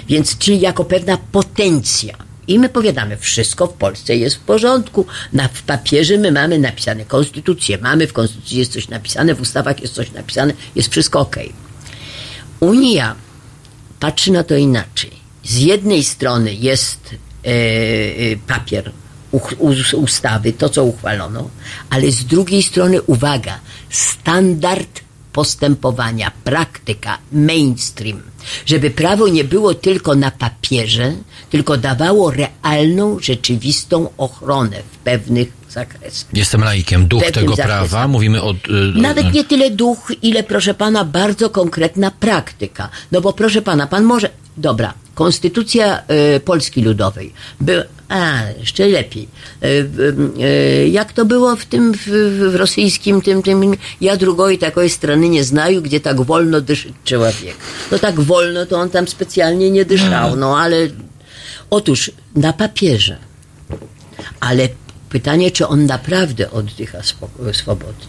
Więc, czyli jako pewna potencja. I my powiadamy, wszystko w Polsce jest w porządku. Na, w papierze my mamy napisane konstytucję, mamy w konstytucji jest coś napisane, w ustawach jest coś napisane, jest wszystko okej. Unia patrzy na to inaczej. Z jednej strony jest e, papier, ustawy, to co uchwalono, ale z drugiej strony, uwaga, standard postępowania, praktyka, mainstream, żeby prawo nie było tylko na papierze, tylko dawało realną, rzeczywistą ochronę w pewnych zakresach. Jestem laikiem. Duch tego zakresem. prawa, mówimy o... y, Nawet nie tyle duch, ile proszę pana, bardzo konkretna praktyka. No bo proszę pana, pan może. Dobra, konstytucja e, Polski Ludowej. A, jeszcze lepiej. E, e, jak to było w tym, w, w rosyjskim, tym, tym, ja drugoj takiej strony nie znaju, gdzie tak wolno dyszy człowiek. No tak wolno, to on tam specjalnie nie dyszał, no ale. Otóż na papierze ale pytanie, czy on naprawdę oddycha swobodnie.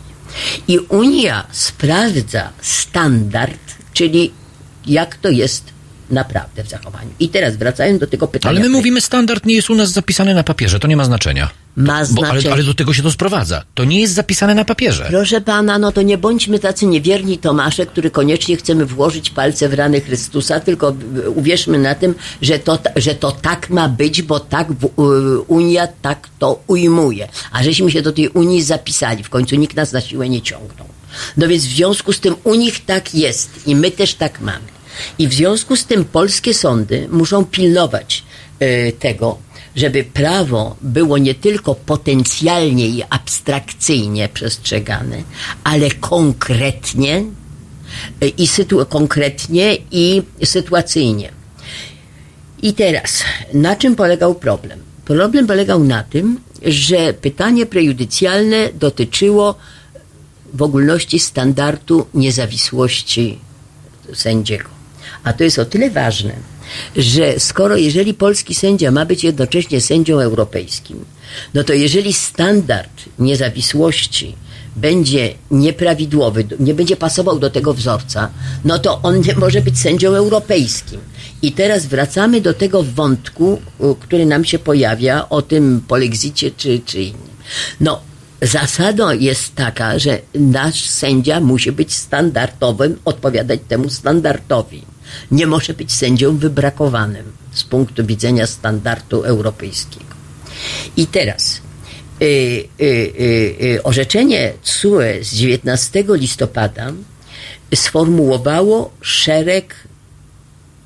I Unia sprawdza standard, czyli jak to jest naprawdę w zachowaniu. I teraz wracając do tego pytania. Ale my mówimy, standard nie jest u nas zapisany na papierze, to nie ma znaczenia. Ma Bo, ale, znaczenie. ale do tego się to sprowadza. To nie jest zapisane na papierze. Proszę pana, no to nie bądźmy tacy niewierni Tomasze, który koniecznie chcemy włożyć palce w rany Chrystusa, tylko uwierzmy na tym, że to, że to tak ma być, bo tak w, Unia tak to ujmuje. A żeśmy się do tej Unii zapisali, w końcu nikt nas na siłę nie ciągnął. No więc w związku z tym u nich tak jest i my też tak mamy. I w związku z tym polskie sądy muszą pilnować y, tego, żeby prawo było nie tylko potencjalnie i abstrakcyjnie przestrzegane, ale konkretnie y, i sytu- konkretnie i sytuacyjnie. I teraz, na czym polegał problem? Problem polegał na tym, że pytanie prejudycjalne dotyczyło w ogólności standardu niezawisłości sędziego. A to jest o tyle ważne, że skoro jeżeli polski sędzia ma być jednocześnie sędzią europejskim, no to jeżeli standard niezawisłości będzie nieprawidłowy, nie będzie pasował do tego wzorca, no to on nie może być sędzią europejskim. I teraz wracamy do tego wątku, który nam się pojawia o tym polexicie czy, czy innym. No, Zasadą jest taka, że nasz sędzia musi być standardowym, odpowiadać temu standardowi. Nie może być sędzią wybrakowanym z punktu widzenia standardu europejskiego. I teraz y, y, y, y, orzeczenie CUE z 19 listopada sformułowało szereg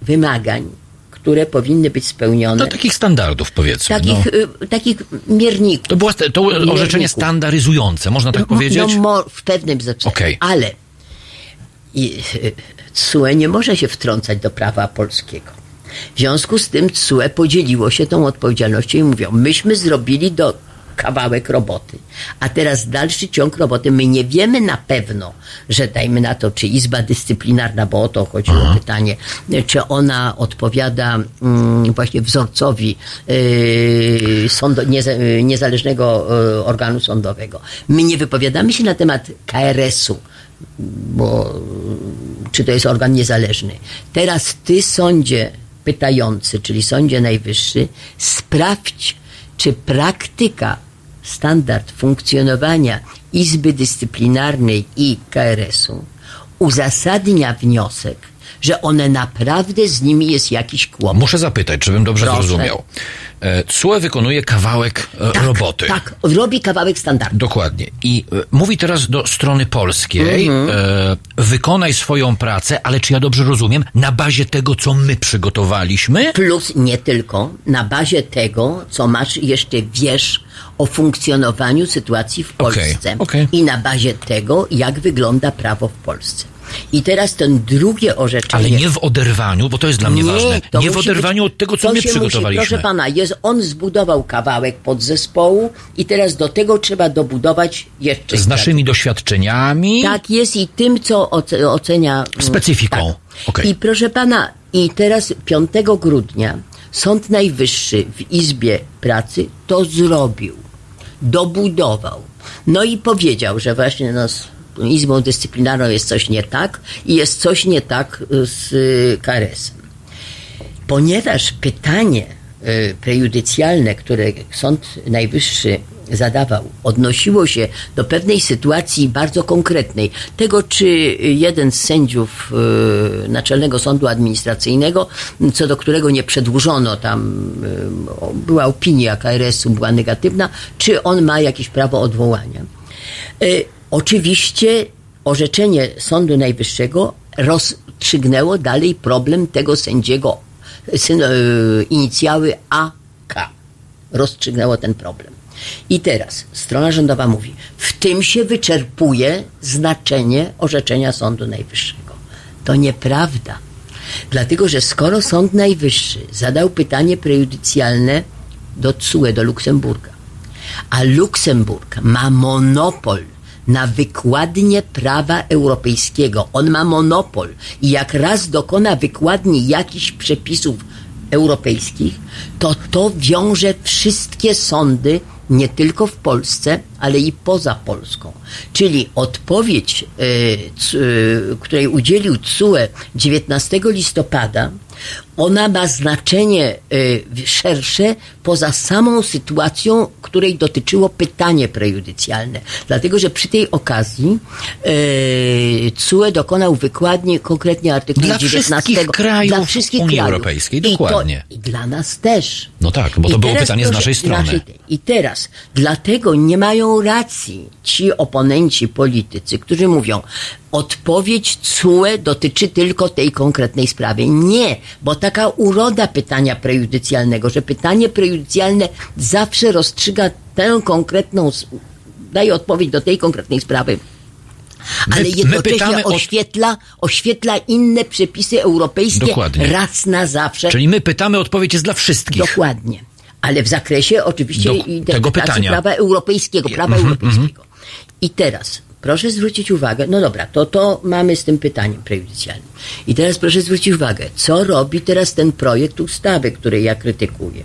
wymagań, które powinny być spełnione. Do takich standardów, powiedzmy. takich, no. y, takich mierników. To było to orzeczenie Mierników. standaryzujące, można tak No, powiedzieć? No, w pewnym zakresie. Okej. Ale i, CUE nie może się wtrącać do prawa polskiego. W związku z tym CUE podzieliło się tą odpowiedzialnością i mówią, myśmy zrobili do kawałek roboty. A teraz dalszy ciąg roboty. My nie wiemy na pewno, że dajmy na to, czy Izba Dyscyplinarna, bo o to chodziło Aha. pytanie, czy ona odpowiada mm, właśnie wzorcowi yy, sądo, nieza, niezależnego yy, organu sądowego. My nie wypowiadamy się na temat KRS-u, bo czy to jest organ niezależny. Teraz ty, sądzie pytający, czyli sądzie najwyższy, sprawdź, czy praktyka, standard funkcjonowania Izby Dyscyplinarnej i KRS-u uzasadnia wniosek, że one naprawdę z nimi jest jakiś kłopot. Muszę zapytać, żebym dobrze Proszę. zrozumiał. CUE wykonuje kawałek e, tak, roboty. Tak, robi kawałek standardu. Dokładnie. I e, mówi teraz do strony polskiej, mm -hmm. e, wykonaj swoją pracę, ale czy ja dobrze rozumiem, na bazie tego, co my przygotowaliśmy? Plus nie tylko, na bazie tego, co masz jeszcze wiesz o funkcjonowaniu sytuacji w Polsce. Okay, okay. I na bazie tego, jak wygląda prawo w Polsce. I teraz ten drugie orzeczenie. Ale nie w oderwaniu, bo to jest dla mnie nie, ważne. Nie w oderwaniu być, od tego, co my przygotowaliśmy. Musi, proszę pana, jest, on zbudował kawałek podzespołu i teraz do tego trzeba dobudować jeszcze. Z naszymi doświadczeniami. Tak jest i tym, co ocenia. Mm, Specyfiką. Tak. Okay. I proszę pana, i teraz 5 grudnia Sąd Najwyższy w Izbie Pracy to zrobił. Dobudował. No i powiedział, że właśnie no, Izbą Dyscyplinarną jest coś nie tak i jest coś nie tak z y, KRS-em. Ponieważ pytanie y, prejudycjalne, które Sąd Najwyższy zadawał, odnosiło się do pewnej sytuacji bardzo konkretnej. Tego, czy jeden z sędziów y, Naczelnego Sądu Administracyjnego, co do którego nie przedłużono, tam była opinia KRS-u, była negatywna, czy on ma jakieś prawo odwołania. Oczywiście orzeczenie Sądu Najwyższego rozstrzygnęło dalej problem tego sędziego, syn, e, inicjały AK. Rozstrzygnęło ten problem. I teraz strona rządowa mówi, w tym się wyczerpuje znaczenie orzeczenia Sądu Najwyższego. To nieprawda. Dlatego, że skoro Sąd Najwyższy zadał pytanie prejudycjalne do CUE, do Luksemburga, a Luksemburg ma monopol na wykładnię prawa europejskiego. On ma monopol i jak raz dokona wykładni jakichś przepisów europejskich, to to wiąże wszystkie sądy nie tylko w Polsce, ale i poza Polską. Czyli odpowiedź, e, której udzielił CUE 19 listopada, ona ma znaczenie y, szersze poza samą sytuacją, której dotyczyło pytanie prejudycjalne. Dlatego, że przy tej okazji y, CUE dokonał wykładni konkretnie artykułu dla 19. Wszystkich krajów dla wszystkich Unii krajów. Europejskiej, dokładnie. I, to, I, dla nas też. No tak, bo to I było pytanie z naszej strony. Naszej, I teraz, dlatego nie mają racji ci oponenci politycy, którzy mówią, odpowiedź CUE dotyczy tylko tej konkretnej sprawy. Nie, bo taka uroda pytania prejudycjalnego, że pytanie prejudycjalne zawsze rozstrzyga tę konkretną, daje odpowiedź do tej konkretnej sprawy. Ale my, jednocześnie my oświetla, oświetla inne przepisy europejskie Dokładnie. raz na zawsze. Czyli my pytamy, odpowiedź jest dla wszystkich. Dokładnie. Ale w zakresie oczywiście Do tego pytania. prawa europejskiego, prawa mm -hmm, europejskiego. Mm -hmm. I teraz Proszę zwrócić uwagę, no dobra, to to mamy z tym pytaniem prejudycjalnym. I teraz proszę zwrócić uwagę, co robi teraz ten projekt ustawy, który ja krytykuję.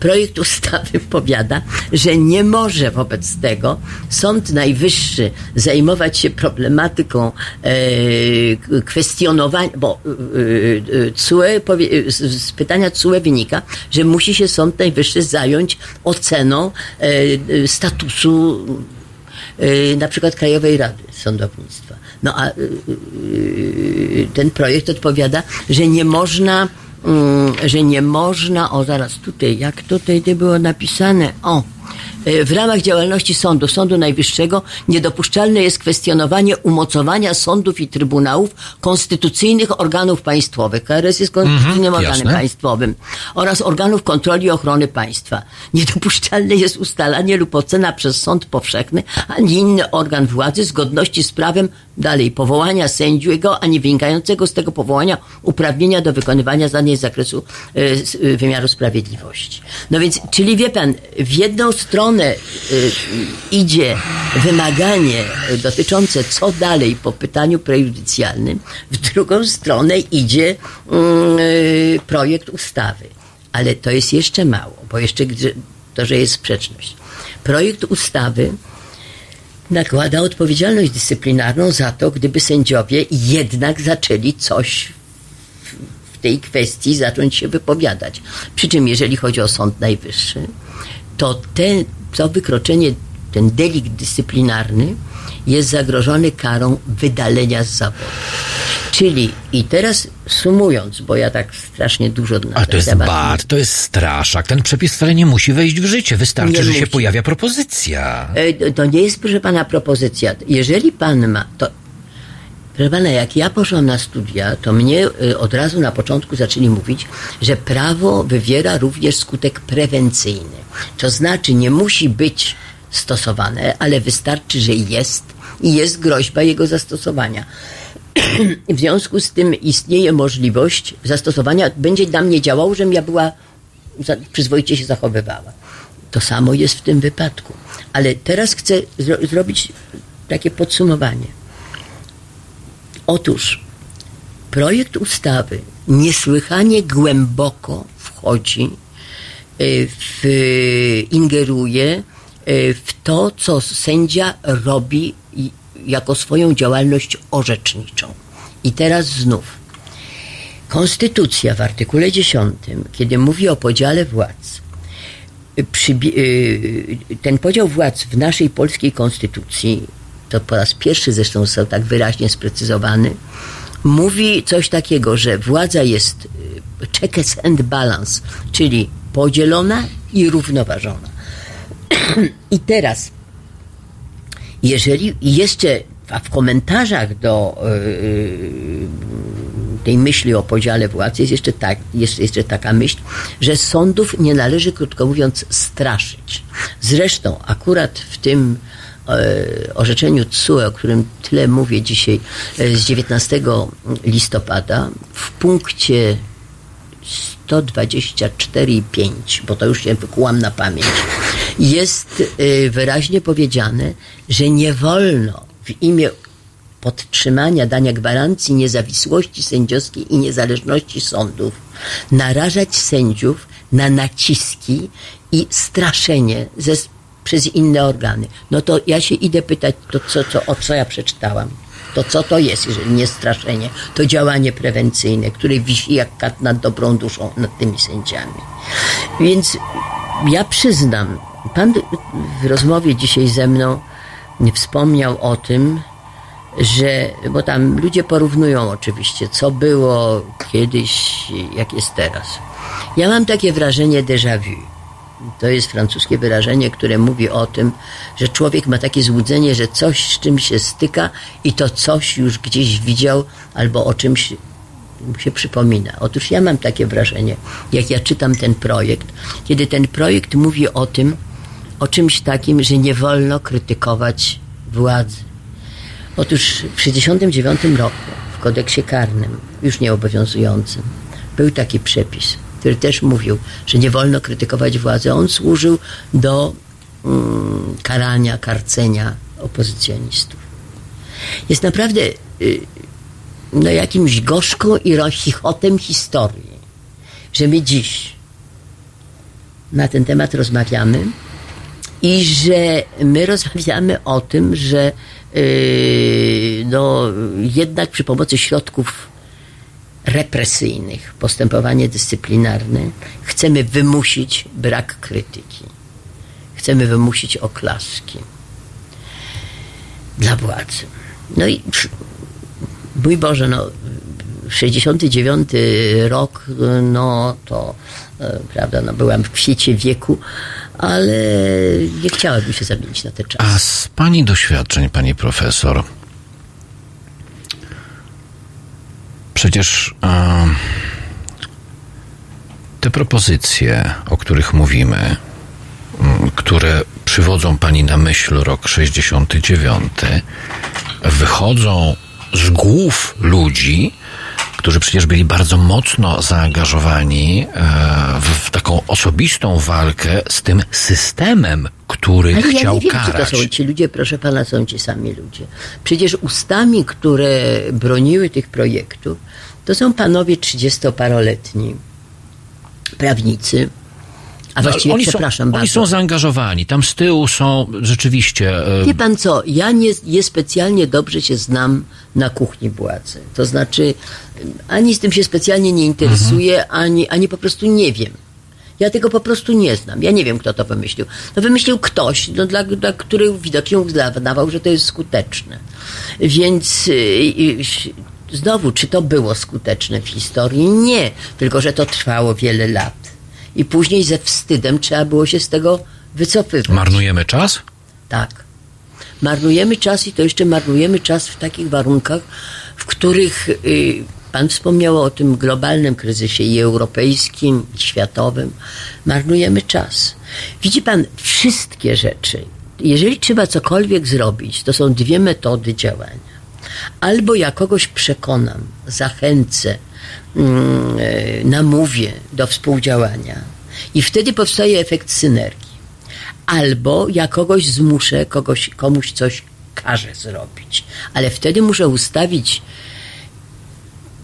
Projekt ustawy powiada, że nie może wobec tego Sąd Najwyższy zajmować się problematyką e, kwestionowania, bo e, e CUE, powie, z pytania CUE wynika, że musi się Sąd Najwyższy zająć oceną e, statusu na przykład Krajowej Rady Sądownictwa. No a y, y, ten projekt odpowiada, że nie można, mm, że nie można, o zaraz tutaj, jak tutaj było napisane, o, w ramach działalności sądu, Sądu Najwyższego, niedopuszczalne jest kwestionowanie umocowania sądów i trybunałów konstytucyjnych organów państwowych. KRS jest konstytucyjnym mm -hmm, organem jasne. państwowym oraz organów kontroli i ochrony państwa. Niedopuszczalne jest ustalanie lub ocena przez sąd powszechny ani inny organ władzy zgodności z prawem Dalej, powołania sędziego, a nie wynikającego z tego powołania uprawnienia do wykonywania zadań z zakresu y, wymiaru sprawiedliwości. No więc, czyli wie pan, w jedną stronę y, idzie wymaganie dotyczące co dalej po pytaniu prejudycjalnym, w drugą stronę idzie y, projekt ustawy. Ale to jest jeszcze mało, bo jeszcze to, że jest sprzeczność. Projekt ustawy nakłada odpowiedzialność dyscyplinarną za to, gdyby sędziowie jednak zaczęli coś w tej kwestii zacząć się wypowiadać. Przy czym, jeżeli chodzi o Sąd Najwyższy, to ten, to wykroczenie, ten delikt dyscyplinarny jest zagrożony karą wydalenia z zawodu. Czyli i teraz sumując, bo ja tak strasznie dużo na A to jest bad, to jest straszak. Ten przepis wcale nie musi wejść w życie. Wystarczy, nie że musi. się pojawia propozycja. E, to nie jest, proszę pana, propozycja. Jeżeli pan ma, to Proszę pana, jak ja poszłam na studia, to mnie e, od razu na początku zaczęli mówić, że prawo wywiera również skutek prewencyjny. To znaczy nie musi być stosowane, ale wystarczy, że jest i jest groźba jego zastosowania. w związku z tym istnieje możliwość zastosowania, będzie dla mnie działało, żebym ja była, przyzwoicie się zachowywała. To samo jest w tym wypadku. Ale teraz chcę zro zrobić takie podsumowanie. Otóż projekt ustawy niesłychanie głęboko wchodzi, e, w, ingeruje e, w to, co sędzia robi jako swoją działalność orzeczniczą. I teraz znów. Konstytucja w artykule 10, kiedy mówi o podziale władz, y, ten podział władz w naszej polskiej konstytucji, to po raz pierwszy zresztą został tak wyraźnie sprecyzowany, mówi coś takiego, że władza jest y, checks and balance, czyli podzielona i równoważona. I teraz jeżeli jeszcze w komentarzach do yy, tej myśli o podziale władzy jest jeszcze, tak, jest jeszcze taka myśl, że sądów nie należy, krótko mówiąc, straszyć. Zresztą akurat w tym orzeczeniu TSUE, o którym tyle mówię dzisiaj, yy, z 19 listopada, w punkcie 124,5, bo to już się wykułam na pamięć, jest y, wyraźnie powiedziane, że nie wolno w imię podtrzymania, dania gwarancji niezawisłości sędziowskiej i niezależności sądów narażać sędziów na naciski i straszenie ze, przez inne organy. No to ja się idę pytać, to co, co, o co ja przeczytałam. To co to jest, jeżeli nie straszenie? To działanie prewencyjne, które wisi jak kat nad dobrą duszą nad tymi sędziami. Więc ja przyznam, Pan w rozmowie dzisiaj ze mną nie wspomniał o tym, że, bo tam ludzie porównują oczywiście, co było kiedyś, jak jest teraz. Ja mam takie wrażenie déjà vu. To jest francuskie wyrażenie, które mówi o tym, że człowiek ma takie złudzenie, że coś z czymś się styka i to coś już gdzieś widział albo o czymś się przypomina. Otóż ja mam takie wrażenie, jak ja czytam ten projekt, kiedy ten projekt mówi o tym, o czymś takim, że nie wolno krytykować władzy. Otóż w 1969 roku w kodeksie karnym, już nieobowiązującym, był taki przepis, który też mówił, że nie wolno krytykować władzy. On służył do mm, karania, karcenia opozycjonistów. Jest naprawdę y, no, jakimś gorzką i chichotem historii, że my dziś na ten temat rozmawiamy i że my rozmawiamy o tym, że yy, no, jednak przy pomocy środków represyjnych, postępowanie dyscyplinarne, chcemy wymusić brak krytyki. Chcemy wymusić oklaski dla władzy. No i mój Boże, no 69 rok, no to e, prawda, no byłam w kwiecie wieku, ale nie chciałabym się zamienić na ten czas. A z Pani doświadczeń, Pani profesor, przecież a, te propozycje, o których mówimy, które przywodzą Pani na myśl rok 69, wychodzą z głów ludzi, którzy przecież byli bardzo mocno zaangażowani e, w, w taką osobistą walkę z tym systemem, który Ale chciał ja nie wiem, karać. czy to są ci ludzie, proszę pana, są ci sami ludzie. Przecież ustami, które broniły tych projektów, to są panowie trzydziestoparoletni, prawnicy, a No, właściwie, oni są, przepraszam oni bardzo. są zaangażowani. Tam z tyłu są rzeczywiście. e, Wie pan co, ja nie, nie specjalnie dobrze się znam na kuchni władzy. To znaczy, ani z tym się specjalnie nie interesuję, Mhm. ani, ani po prostu nie wiem. Ja tego po prostu nie znam. Ja nie wiem, kto to wymyślił. To wymyślił ktoś, no, dla, dla który widocznie uznawał, że to jest skuteczne. Więc yy, yy, znowu, czy to było skuteczne w historii? Nie. Tylko, że to trwało wiele lat. I później ze wstydem trzeba było się z tego wycofywać. marnujemy czas? Tak. Marnujemy czas i to jeszcze marnujemy czas w takich warunkach, w których y, Pan wspomniał o tym globalnym kryzysie i europejskim, i światowym. Marnujemy czas. Widzi Pan, wszystkie rzeczy, jeżeli trzeba cokolwiek zrobić, to są dwie metody działania. Albo ja kogoś przekonam, zachęcę, namówię do współdziałania i wtedy powstaje efekt synergii albo ja kogoś zmuszę, kogoś, komuś coś każę zrobić. Ale wtedy muszę ustawić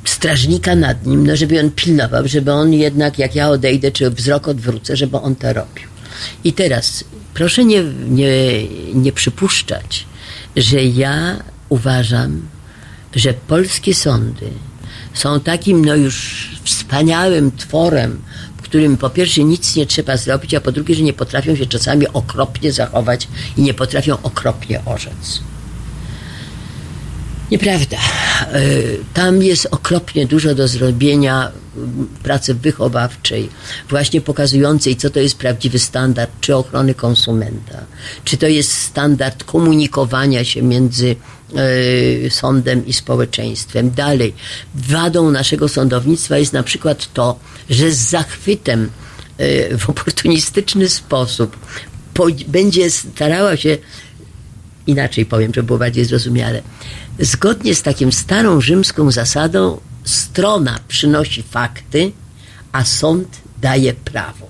strażnika nad nim, no żeby on pilnował, żeby on jednak, jak ja odejdę, czy wzrok odwrócę, żeby on to robił. I teraz proszę nie, nie, nie przypuszczać, że ja uważam, że polskie sądy są takim no już wspaniałym tworem, w którym po pierwsze nic nie trzeba zrobić, a po drugie, że nie potrafią się czasami okropnie zachować i nie potrafią okropnie orzec. Nieprawda. Y, Tam jest okropnie dużo do zrobienia pracy wychowawczej, właśnie pokazującej, co to jest prawdziwy standard, czy ochrony konsumenta, czy to jest standard komunikowania się między y, sądem i społeczeństwem. Dalej, wadą naszego sądownictwa jest na przykład to, że z zachwytem y, w oportunistyczny sposób po, będzie starała się inaczej powiem, żeby było bardziej zrozumiale. Zgodnie z takim starą rzymską zasadą, strona przynosi fakty, a sąd daje prawo.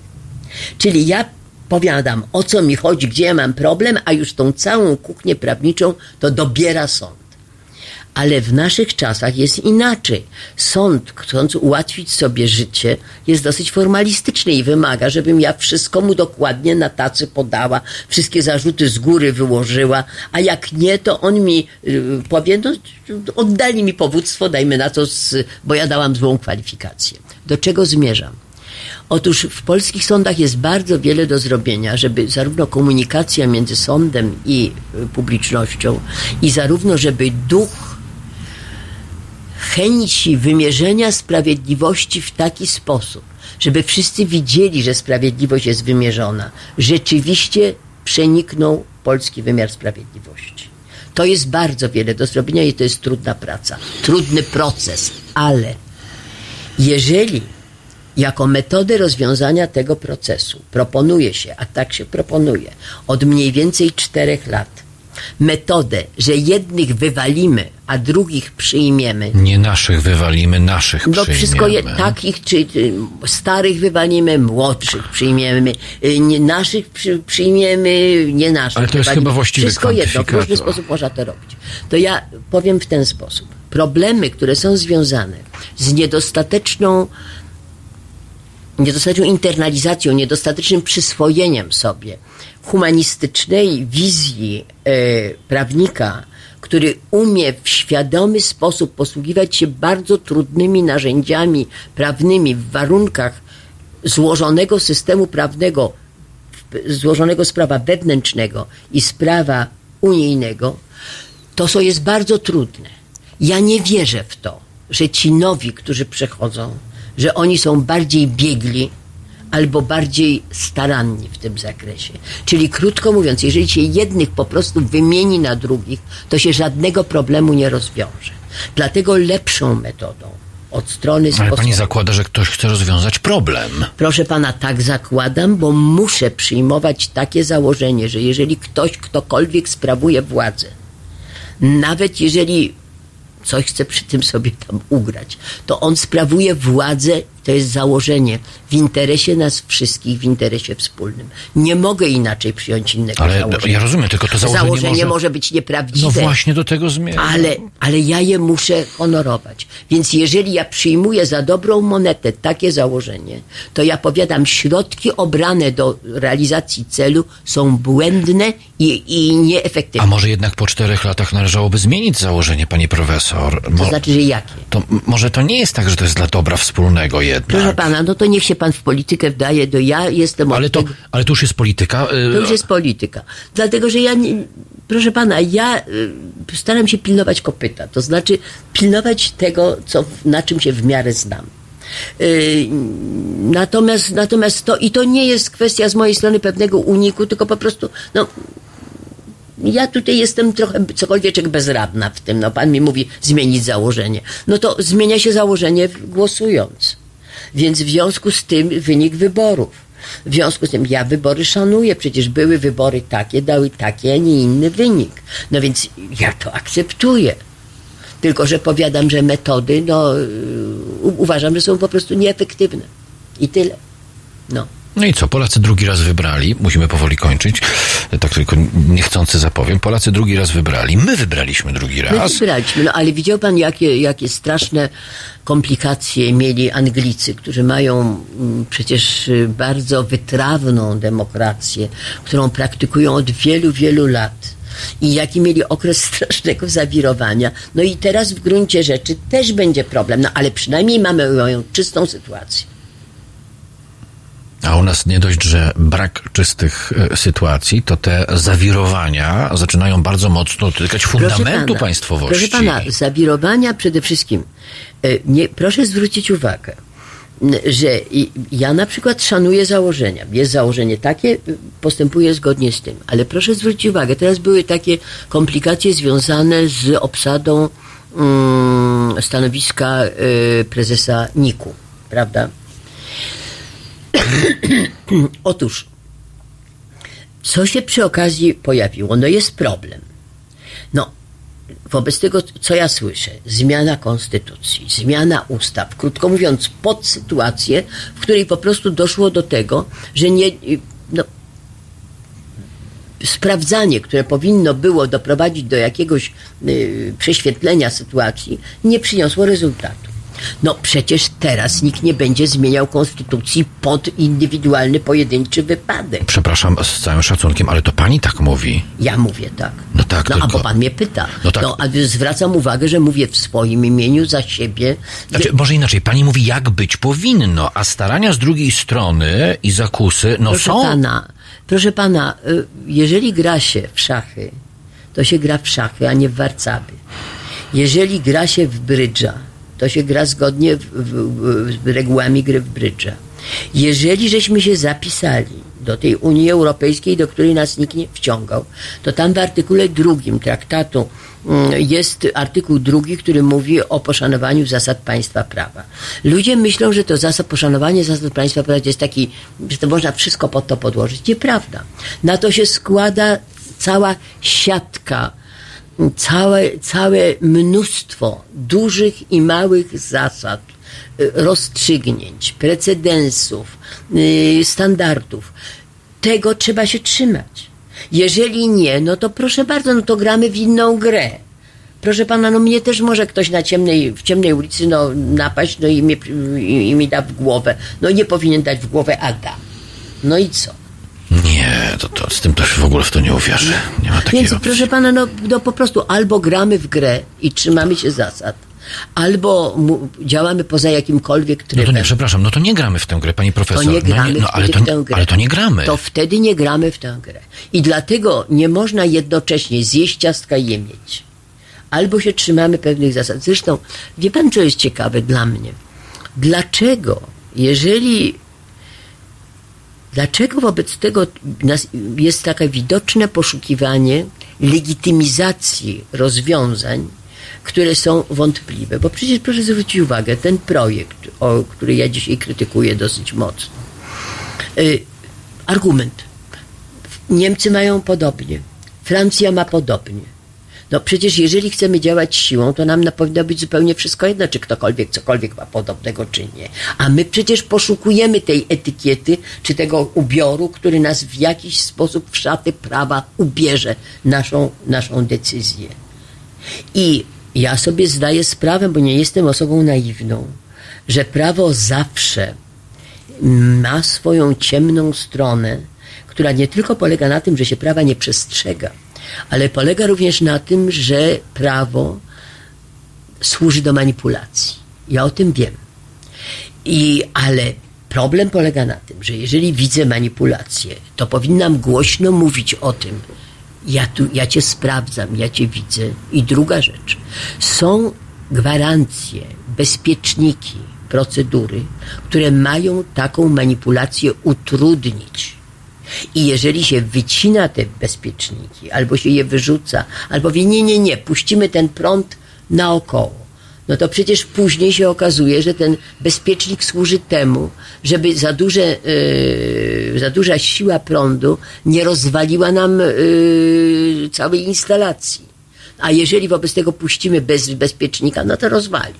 Czyli ja powiadam, o co mi chodzi, gdzie ja mam problem, a już tą całą kuchnię prawniczą to dobiera sąd. Ale w naszych czasach jest inaczej. Sąd, chcąc ułatwić sobie życie, jest dosyć formalistyczny i wymaga, żebym ja wszystko mu dokładnie na tacy podała, wszystkie zarzuty z góry wyłożyła, a jak nie, to on mi y, powie, no, oddali mi powództwo, dajmy na to, z, bo ja dałam złą kwalifikację. Do czego zmierzam? Otóż w polskich sądach jest bardzo wiele do zrobienia, żeby zarówno komunikacja między sądem i y, publicznością, i zarówno, żeby duch chęci wymierzenia sprawiedliwości w taki sposób, żeby wszyscy widzieli, że sprawiedliwość jest wymierzona, rzeczywiście przeniknął polski wymiar sprawiedliwości. To jest bardzo wiele do zrobienia i to jest trudna praca, trudny proces, ale jeżeli jako metodę rozwiązania tego procesu proponuje się, a tak się proponuje, od mniej więcej czterech lat, metodę, że jednych wywalimy, a drugich przyjmiemy, Nie naszych wywalimy, naszych no przyjmiemy. wszystko je, takich, czy starych wywalimy, młodszych przyjmiemy, y, nie naszych przy, przyjmiemy, nie naszych. Ale to jest wywalimy. chyba właściwy Wszystko jedno, w różny sposób można to robić. To ja powiem w ten sposób. Problemy, które są związane z niedostateczną niedostateczną internalizacją, niedostatecznym przyswojeniem sobie humanistycznej wizji e, prawnika, który umie w świadomy sposób posługiwać się bardzo trudnymi narzędziami prawnymi w warunkach złożonego systemu prawnego, złożonego z prawa wewnętrznego i z prawa unijnego, to co jest bardzo trudne. Ja nie wierzę w to, że ci nowi, którzy przechodzą, że oni są bardziej biegli albo bardziej staranni w tym zakresie. Czyli krótko mówiąc, jeżeli się jednych po prostu wymieni na drugich, to się żadnego problemu nie rozwiąże. Dlatego lepszą metodą od strony Ale sposobu. pani zakłada, że ktoś chce rozwiązać problem. Proszę pana, tak zakładam, bo muszę przyjmować takie założenie, że jeżeli ktoś, ktokolwiek sprawuje władzę, nawet jeżeli coś chce przy tym sobie tam ugrać, to on sprawuje władzę, to jest założenie, w interesie nas wszystkich, w interesie wspólnym. Nie mogę inaczej przyjąć innego Ale założenia. ja rozumiem, tylko to założenie, Założenie może... być nieprawdziwe. No właśnie do tego zmierzam. Ale, ale ja je muszę honorować. Więc jeżeli ja przyjmuję za dobrą monetę takie założenie, to ja powiadam, środki obrane do realizacji celu są błędne i, i nieefektywne. A może jednak po czterech latach należałoby zmienić założenie, pani profesor? To Mo- znaczy, że jakie? to może to nie jest tak, że to jest dla dobra wspólnego jednak. Proszę pana, no to niech się pan w politykę wdaje, do ja jestem Ale to, ale to już jest polityka. y, To już jest polityka. Dlatego, że ja, nie, proszę pana, ja y, staram się pilnować kopyta. To znaczy pilnować tego, co, na czym się w miarę znam. Y, natomiast, natomiast to, i to nie jest kwestia z mojej strony pewnego uniku, tylko po prostu, no, ja tutaj jestem trochę cokolwiek bezradna w tym. No, pan mi mówi zmienić założenie. No to zmienia się założenie głosując. Więc w związku z tym wynik wyborów. W związku z tym ja wybory szanuję. Przecież były wybory takie, dały taki, a nie inny wynik. No więc ja to akceptuję. Tylko, że powiadam, że metody, no, uważam, że są po prostu nieefektywne. I tyle. No. No i co, Polacy drugi raz wybrali, musimy powoli kończyć, tak tylko niechcący zapowiem, Polacy drugi raz wybrali, my wybraliśmy drugi My raz. wybraliśmy, no ale widział pan, jakie, jakie straszne komplikacje mieli Anglicy, którzy mają mm, przecież y, bardzo wytrawną demokrację, którą praktykują od wielu, wielu lat. I jaki mieli okres strasznego zawirowania. No i teraz w gruncie rzeczy też będzie problem, no ale przynajmniej mamy moją czystą sytuację. A u nas nie dość, że brak czystych e, sytuacji, to te zawirowania zaczynają bardzo mocno dotykać fundamentu państwowości. Proszę pana, zawirowania przede wszystkim. e, Nie, proszę zwrócić uwagę, że ja na przykład szanuję założenia. Jest założenie takie, y, postępuję zgodnie z tym. Ale proszę zwrócić uwagę, teraz były takie komplikacje związane z obsadą mm, stanowiska y, prezesa NIK-u, prawda? Otóż, co się przy okazji pojawiło? No jest problem. No, wobec tego, co ja słyszę, zmiana konstytucji, zmiana ustaw, krótko mówiąc, pod sytuację, w której po prostu doszło do tego, że nie, no, sprawdzanie, które powinno było doprowadzić do jakiegoś y, prześwietlenia sytuacji, nie przyniosło rezultatu. No przecież teraz nikt nie będzie zmieniał konstytucji pod indywidualny, pojedynczy wypadek. Przepraszam z całym szacunkiem, ale to pani tak mówi. Ja mówię tak. No tak, No a tylko- bo pan mnie pyta. No tak. a zwracam uwagę, że mówię w swoim imieniu, za siebie. Znaczy, może inaczej, pani mówi, jak być powinno, a starania z drugiej strony i zakusy, no Proszę są. pana, proszę pana, y, jeżeli gra się w szachy, to się gra w szachy, a nie w warcaby. Jeżeli gra się w brydża, to się gra zgodnie w, w, z regułami gry w brydża. Jeżeli żeśmy się zapisali do tej Unii Europejskiej, do której nas nikt nie wciągał, to tam w artykule drugim traktatu mm, jest artykuł drugi, który mówi o poszanowaniu zasad państwa prawa. Ludzie myślą, że to zasad, poszanowanie zasad państwa prawa jest taki, że to można wszystko pod to podłożyć. Nieprawda. Na to się składa cała siatka całe, całe mnóstwo dużych i małych zasad, y, rozstrzygnięć, precedensów, y, standardów. Tego trzeba się trzymać. Jeżeli nie, no to proszę bardzo, no to gramy w inną grę. Proszę pana, no mnie też może ktoś na ciemnej, w ciemnej ulicy no, napaść no i, mnie, i, i mi da w głowę. No nie powinien dać w głowę, a da. No i co? Nie, to, to z tym też w ogóle w to nie uwierzę. Nie ma takiej Więc opcji. proszę pana, no, no po prostu albo gramy w grę i trzymamy się zasad, albo działamy poza jakimkolwiek No trybem. to nie, przepraszam, no to nie gramy w tę grę, pani To profesor. nie gramy no, nie, no ale, to, w tę grę. ale to nie gramy. To wtedy nie gramy w tę grę. I dlatego nie można jednocześnie zjeść ciastka i je mieć. Albo się trzymamy pewnych zasad. Zresztą, wie pan, co jest ciekawe dla mnie? Dlaczego, jeżeli Dlaczego wobec tego jest takie widoczne poszukiwanie legitymizacji rozwiązań, które są wątpliwe? Bo przecież proszę zwrócić uwagę, ten projekt, o, który ja dzisiaj krytykuję dosyć mocno, y, argument. Niemcy mają podobnie, Francja ma podobnie. No przecież jeżeli chcemy działać siłą, to nam powinno być zupełnie wszystko jedno, czy ktokolwiek cokolwiek ma podobnego, czy nie. A my przecież poszukujemy tej etykiety, czy tego ubioru, który nas w jakiś sposób w szaty prawa ubierze naszą, naszą decyzję. I ja sobie zdaję sprawę, bo nie jestem osobą naiwną, że prawo zawsze ma swoją ciemną stronę, która nie tylko polega na tym, że się prawa nie przestrzega, ale polega również na tym, że prawo służy do manipulacji. Ja o tym wiem. I, ale problem polega na tym, że jeżeli widzę manipulację, to powinnam głośno mówić o tym, ja, tu, ja cię sprawdzam, ja cię widzę. I druga rzecz, są gwarancje, bezpieczniki, procedury, które mają taką manipulację utrudnić. I jeżeli się wycina te bezpieczniki, albo się je wyrzuca, albo wie, nie, nie, nie, puścimy ten prąd naokoło, no to przecież później się okazuje, że ten bezpiecznik służy temu, żeby za, duże, yy, za duża siła prądu nie rozwaliła nam yy, całej instalacji. A jeżeli wobec tego puścimy bez bezpiecznika, no to rozwali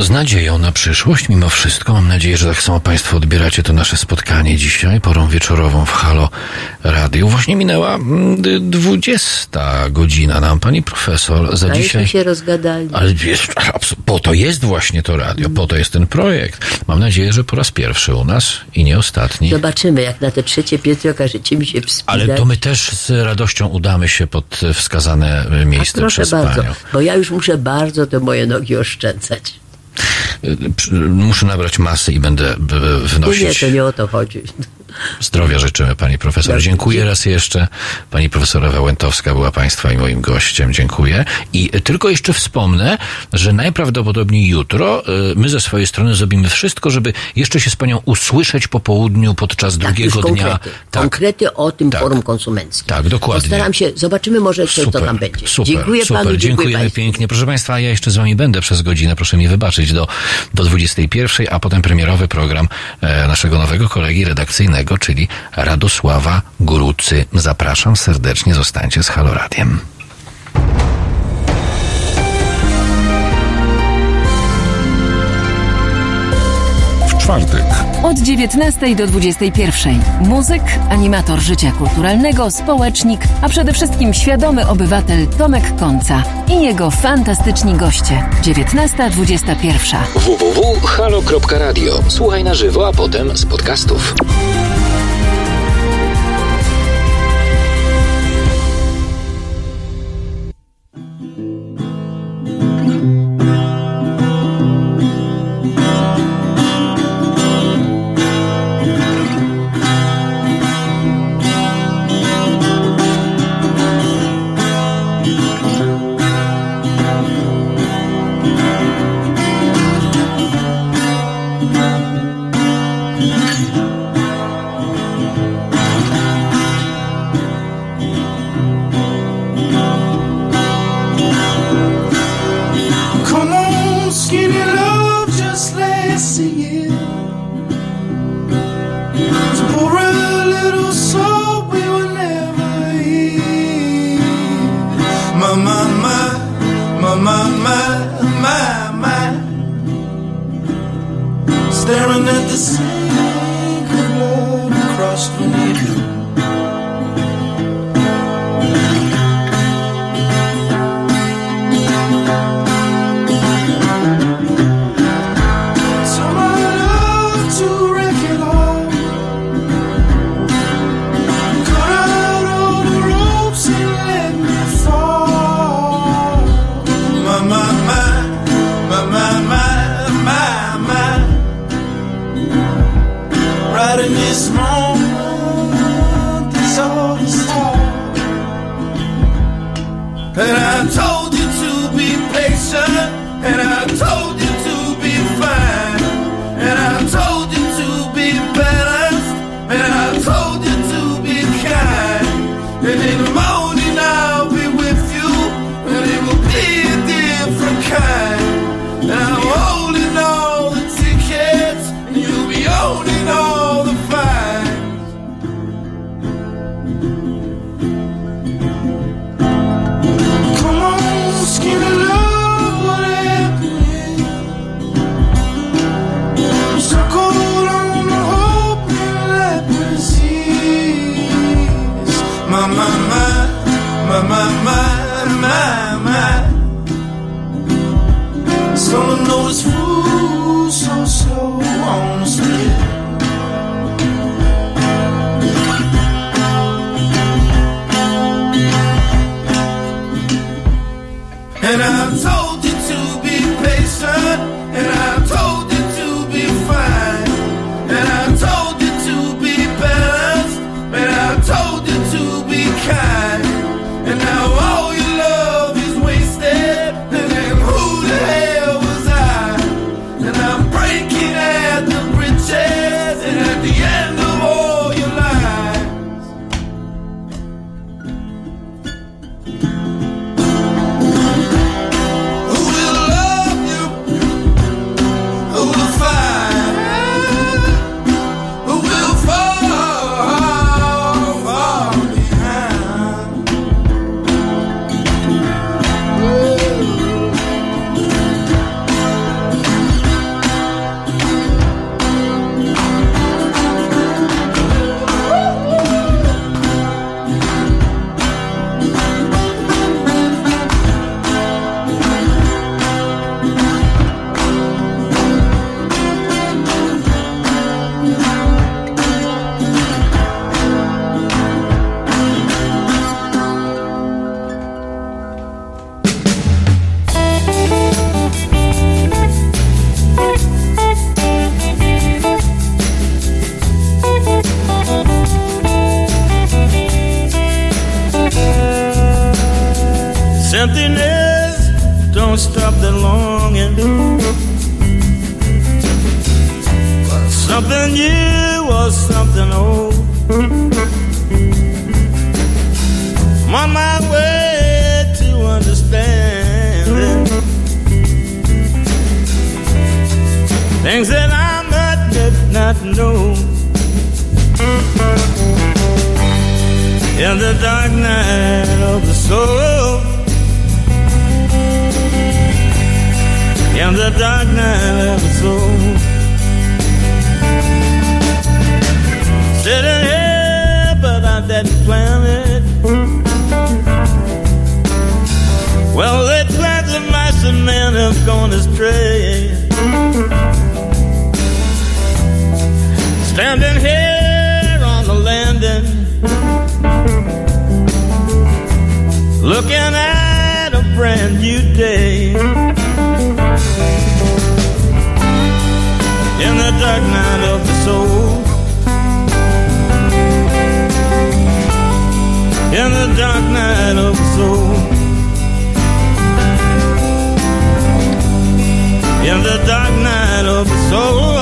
z nadzieją na przyszłość. Mimo wszystko mam nadzieję, że tak samo Państwo odbieracie to nasze spotkanie dzisiaj, porą wieczorową w Halo Radio. Właśnie minęła 20 mm, godzina nam, Pani Profesor, za Ale dzisiaj... się rozgadali. Ale wiesz, po to jest właśnie to radio, po to jest ten projekt. Mam nadzieję, że po raz pierwszy u nas i nie ostatni. Zobaczymy, jak na te trzecie piętro okażecie mi się wspinać. Ale to my też z radością udamy się pod wskazane miejsce A proszę przez bardzo, Panią. bo ja już muszę bardzo te moje nogi oszczędzać. Muszę nabrać masy i będę wnosić. Nie, nie, to nie o to chodzi. Zdrowia życzymy pani profesor. Dziękuję raz jeszcze. Pani profesora Wałętowska była państwa i moim gościem. Dziękuję. I tylko jeszcze wspomnę, że najprawdopodobniej jutro y, my ze swojej strony zrobimy wszystko, żeby jeszcze się z panią usłyszeć po południu podczas tak, drugiego dnia. Konkrety. Tak. konkrety o tym tak. forum konsumenckim. Tak, dokładnie. Postaram się, zobaczymy może, co super, to tam będzie. Super, dziękuję super. panu, Dziękujemy dziękuję pięknie. Proszę państwa, ja jeszcze z wami będę przez godzinę. Proszę mi wybaczyć do, do 21, a potem premierowy program e, naszego nowego kolegi redakcyjnego czyli Radosława Grucy. Zapraszam serdecznie, zostańcie z Haloradiem. Czwartek. Od 19 do 21. Muzyk, animator życia kulturalnego, społecznik, a przede wszystkim świadomy obywatel Tomek Konca i jego fantastyczni goście. 19.21. www.halo.radio. Słuchaj na żywo, a potem z podcastów. And I told in the dark night of the soul.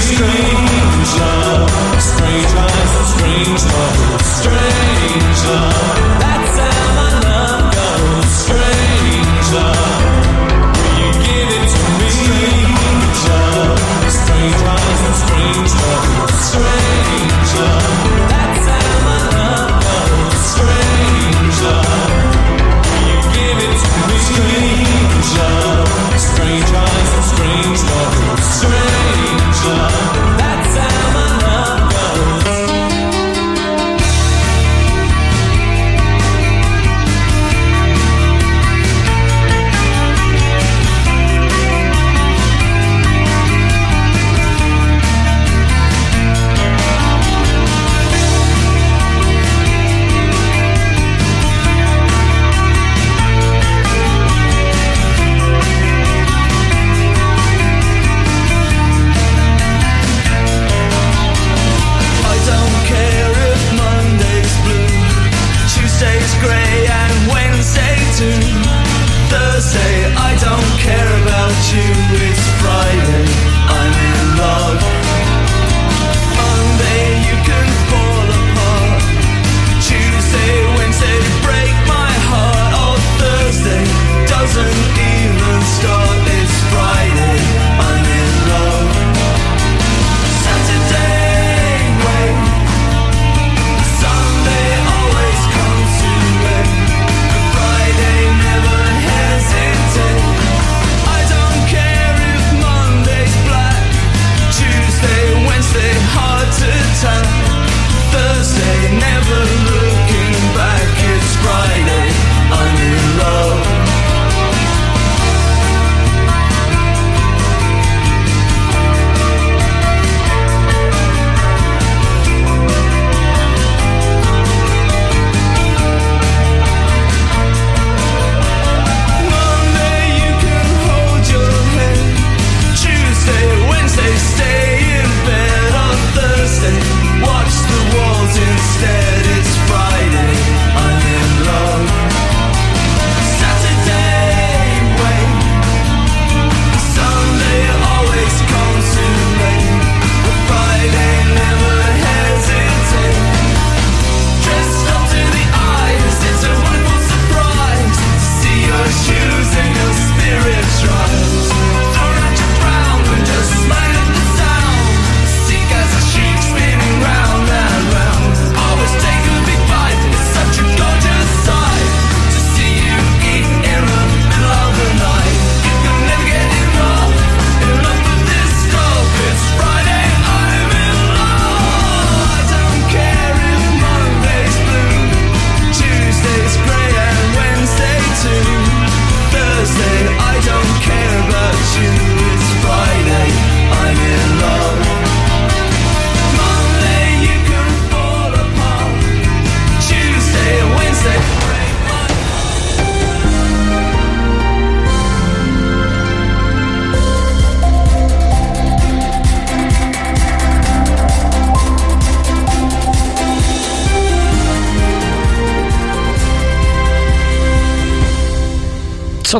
Strange love, strange eyes, strange love.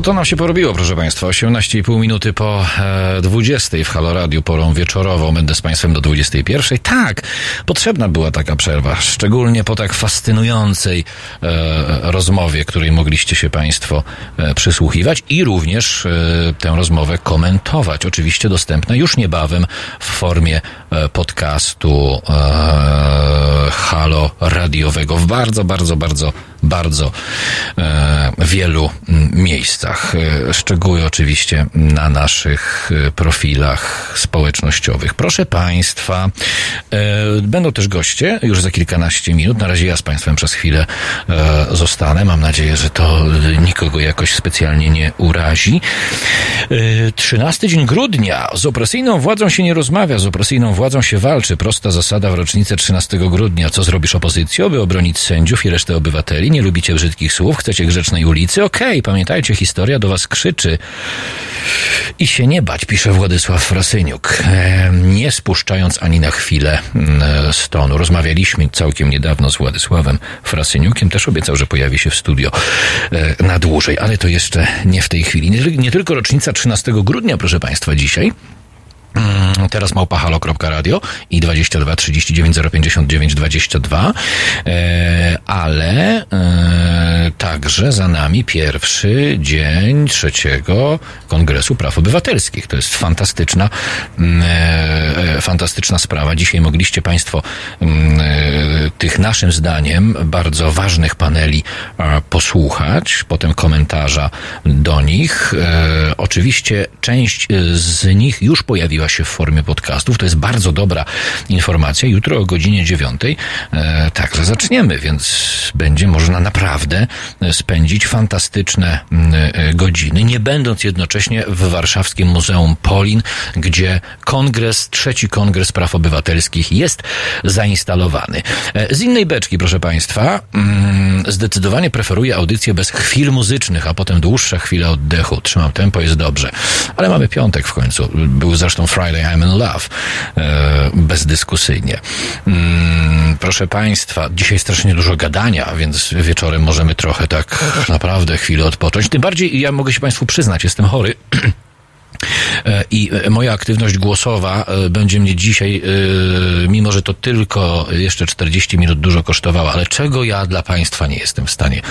Co to nam się porobiło, proszę Państwa? 18,5 minuty po e, 20 w Halo Radio, porą wieczorową. Będę z Państwem do 21. Tak, potrzebna była taka przerwa, szczególnie po tak fascynującej e, rozmowie, której mogliście się Państwo e, przysłuchiwać i również e, tę rozmowę komentować. Oczywiście dostępna już niebawem w formie e, podcastu e, Halo Radiowego w bardzo, bardzo, bardzo, bardzo e, wielu miejscach. E, szczegóły oczywiście na naszych e, profilach społecznościowych. Proszę Państwa, będą też goście już za kilkanaście minut. Na razie ja z Państwem przez chwilę zostanę. Mam nadzieję, że to nikogo jakoś specjalnie nie urazi. 13 dzień grudnia. Z opresyjną władzą się nie rozmawia, z opresyjną władzą się walczy. Prosta zasada w rocznicę 13 grudnia. Co zrobisz opozycją, by obronić sędziów i resztę obywateli? Nie lubicie brzydkich słów, chcecie grzecznej ulicy? Okej, okay, pamiętajcie, historia do was krzyczy. I się nie bać, pisze Władysław Frasyniuk, nie spuszczając ani na chwilę z tonu. Rozmawialiśmy całkiem niedawno z Władysławem Frasyniukiem, też obiecał, że pojawi się w studio na dłużej, ale to jeszcze nie w tej chwili. Nie, nie tylko rocznica 13 grudnia, proszę Państwa, dzisiaj, Mm, teraz małpahalo.radio i 22 39 059 22, ale e, także za nami pierwszy dzień trzeciego Kongresu Praw Obywatelskich. To jest fantastyczna, mm, e, e, fantastyczna sprawa. Dzisiaj mogliście Państwo mm, tych naszym zdaniem bardzo ważnych paneli posłuchać, potem komentarza do nich. Oczywiście część z nich już pojawiła się w formie podcastów. To jest bardzo dobra informacja. Jutro o godzinie dziewiątej e, także zaczniemy, więc będzie można naprawdę spędzić fantastyczne e, godziny, nie będąc jednocześnie w warszawskim Muzeum Polin, gdzie kongres, trzeci kongres praw obywatelskich jest zainstalowany. E, z innej beczki, proszę Państwa, mm, zdecydowanie preferuję audycję bez chwil muzycznych, a potem dłuższe chwile oddechu. Trzymam tempo, jest dobrze. Ale mamy piątek w końcu. Był zresztą Friday I'm in Love. E, bezdyskusyjnie. Mm, proszę Państwa, dzisiaj strasznie dużo gadania, więc wieczorem możemy trochę tak naprawdę chwilę odpocząć. Tym bardziej ja mogę się Państwu przyznać, jestem chory. E, I moja aktywność głosowa e, będzie mnie dzisiaj, mimo że to tylko jeszcze 40 minut dużo kosztowała, ale czego ja dla Państwa nie jestem w stanie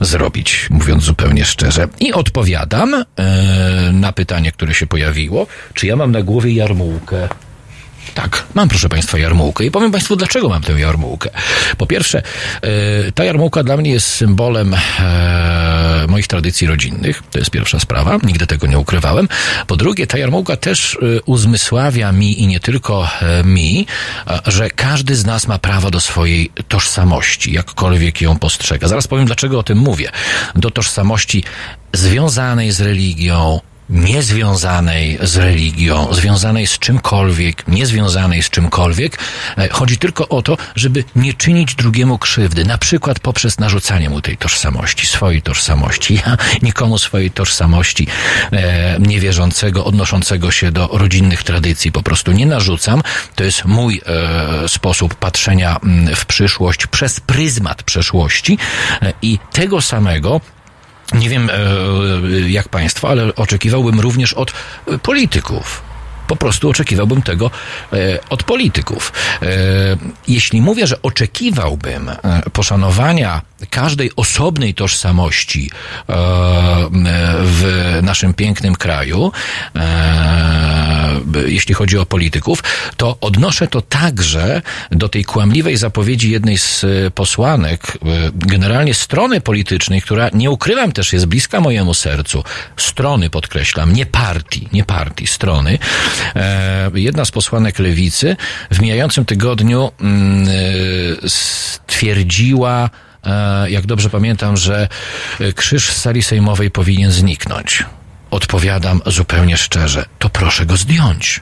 zrobić, mówiąc zupełnie szczerze. I odpowiadam na pytanie, które się pojawiło, czy ja mam na głowie jarmułkę. Tak, mam proszę Państwa jarmułkę i powiem Państwu, dlaczego mam tę jarmułkę. Po pierwsze, e, ta jarmułka dla mnie jest symbolem e, moich tradycji rodzinnych. To jest pierwsza sprawa, nigdy tego nie ukrywałem. Po drugie, ta jarmułka też e, uzmysławia mi i nie tylko mi, że każdy z nas ma prawo do swojej tożsamości, jakkolwiek ją postrzega. Zaraz powiem, dlaczego o tym mówię. Do tożsamości związanej z religią, niezwiązanej z religią, związanej z czymkolwiek, niezwiązanej z czymkolwiek. E, chodzi tylko o to, żeby nie czynić drugiemu krzywdy, na przykład poprzez narzucanie mu tej tożsamości, swojej tożsamości. Ja nikomu swojej tożsamości e, niewierzącego, odnoszącego się do rodzinnych tradycji po prostu nie narzucam. To jest mój e, sposób patrzenia mm, w przyszłość przez pryzmat przeszłości e, i tego samego nie wiem e, jak Państwo, ale oczekiwałbym również od polityków. Po prostu oczekiwałbym tego e, od polityków. E, jeśli mówię, że oczekiwałbym poszanowania każdej osobnej tożsamości w naszym pięknym kraju, jeśli chodzi o polityków, to odnoszę to także do tej kłamliwej zapowiedzi jednej z e, posłanek, e, generalnie strony politycznej, która nie ukrywam też jest bliska mojemu sercu. Strony podkreślam, nie partii, nie partii, strony. E, jedna z posłanek lewicy w mijającym tygodniu mm, stwierdziła, jak dobrze pamiętam, że krzyż z sali sejmowej powinien zniknąć. Odpowiadam zupełnie szczerze, to proszę go zdjąć.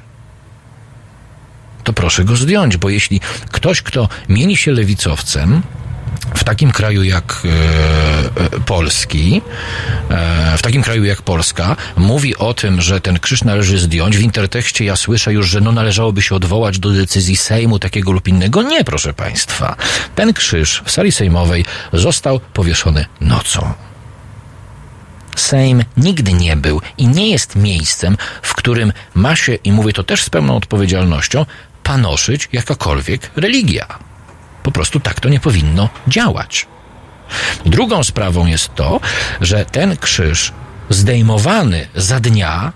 To proszę go zdjąć, bo jeśli ktoś, kto mieni się lewicowcem, w takim kraju jak e, e, Polski, e, w takim kraju jak Polska, mówi o tym, że ten krzyż należy zdjąć. W intertekście ja słyszę już, że no należałoby się odwołać do decyzji Sejmu takiego lub innego. Nie, proszę Państwa. Ten krzyż w sali sejmowej został powieszony nocą. Sejm nigdy nie był i nie jest miejscem, w którym ma się, i mówię to też z pełną odpowiedzialnością, panoszyć jakakolwiek religia. Po prostu tak to nie powinno działać. Drugą sprawą jest to, że ten krzyż zdejmowany za dnia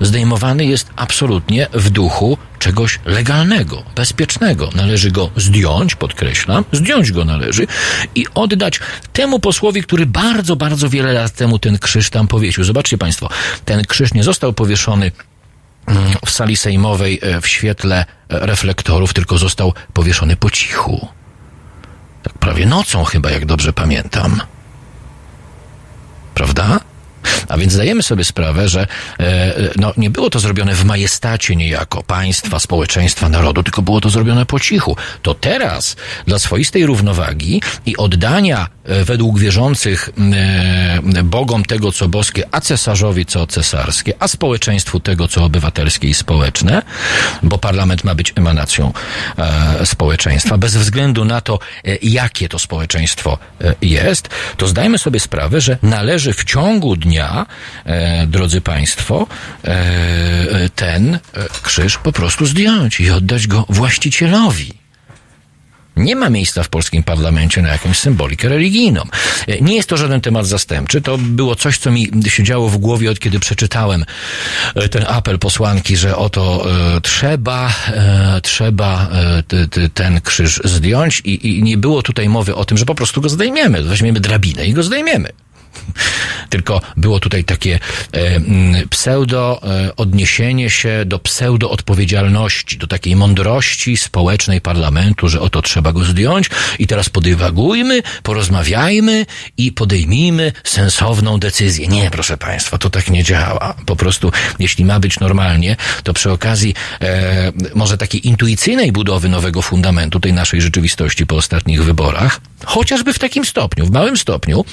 zdejmowany jest absolutnie w duchu czegoś legalnego, bezpiecznego. Należy go zdjąć, podkreślam, zdjąć go należy i oddać temu posłowi, który bardzo, bardzo wiele lat temu ten krzyż tam powiesił. Zobaczcie Państwo, ten krzyż nie został powieszony w sali sejmowej e, w świetle e, reflektorów, tylko został powieszony po cichu. Tak prawie nocą chyba, jak dobrze pamiętam. Prawda? A więc zdajemy sobie sprawę, że e, no, nie było to zrobione w majestacie niejako państwa, społeczeństwa, narodu, tylko było to zrobione po cichu. To teraz dla swoistej równowagi i oddania e, według wierzących e, bogom tego, co boskie, a cesarzowi, co cesarskie, a społeczeństwu tego, co obywatelskie i społeczne, bo parlament ma być emanacją społeczeństwa, bez względu na to, jakie to społeczeństwo jest, to zdajmy sobie sprawę, że należy w ciągu dnia trzeba, e, drodzy Państwo, e, ten krzyż po prostu zdjąć i oddać go właścicielowi. Nie ma miejsca w polskim parlamencie na jakąś symbolikę religijną. Nie jest to żaden temat zastępczy. To było coś, co mi się działo w głowie od kiedy przeczytałem e, ten apel posłanki, że oto e, trzeba, e, trzeba e, t, ten krzyż zdjąć i, i nie było tutaj mowy o tym, że po prostu go zdejmiemy. Weźmiemy drabinę i go zdejmiemy. Tylko było tutaj takie e, mm, pseudo e, odniesienie się do pseudo odpowiedzialności, do takiej mądrości społecznej parlamentu, że oto trzeba go zdjąć i teraz podywagujmy, porozmawiajmy i podejmijmy sensowną decyzję. Nie, proszę Państwa, to tak nie działa. Po prostu, jeśli ma być normalnie, to przy okazji e, może takiej intuicyjnej budowy nowego fundamentu tej naszej rzeczywistości po ostatnich wyborach, chociażby w takim stopniu, w małym stopniu,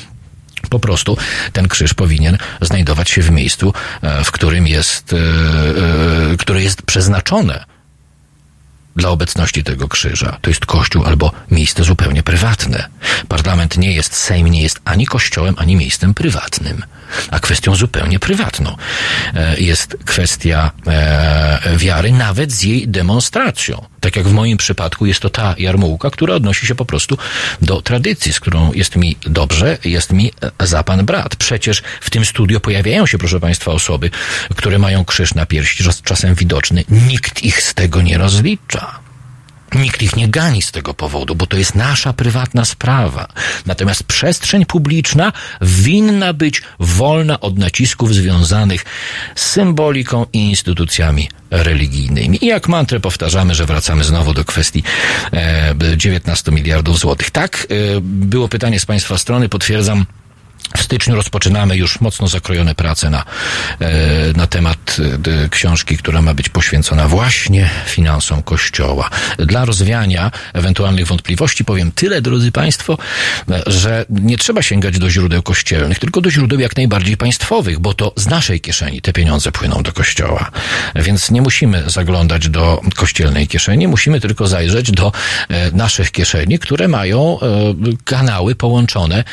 po prostu ten krzyż powinien znajdować się w miejscu, e, w którym jest, e, e, które jest przeznaczone dla obecności tego krzyża. To jest kościół albo miejsce zupełnie prywatne. Parlament nie jest, Sejm nie jest ani kościołem, ani miejscem prywatnym, a kwestią zupełnie prywatną. E, jest kwestia e, wiary, nawet z jej demonstracją. Tak jak w moim przypadku jest to ta jarmułka, która odnosi się po prostu do tradycji, z którą jest mi dobrze, jest mi za pan brat. Przecież w tym studio pojawiają się, proszę państwa, osoby, które mają krzyż na piersi, czasem widoczny. Nikt ich z tego nie rozlicza. Nikt ich nie gani z tego powodu, bo to jest nasza prywatna sprawa. Natomiast przestrzeń publiczna winna być wolna od nacisków związanych z symboliką i instytucjami religijnymi. I jak mantrę powtarzamy, że wracamy znowu do kwestii e, 19 miliardów złotych. Tak, e, było pytanie z Państwa strony, potwierdzam, w styczniu rozpoczynamy już mocno zakrojone prace na, e, na temat e, książki, która ma być poświęcona właśnie finansom Kościoła. Dla rozwiania ewentualnych wątpliwości powiem tyle, drodzy Państwo, że nie trzeba sięgać do źródeł kościelnych, tylko do źródeł jak najbardziej państwowych, bo to z naszej kieszeni te pieniądze płyną do Kościoła. Więc nie musimy zaglądać do kościelnej kieszeni, musimy tylko zajrzeć do e, naszych kieszeni, które mają kanały połączone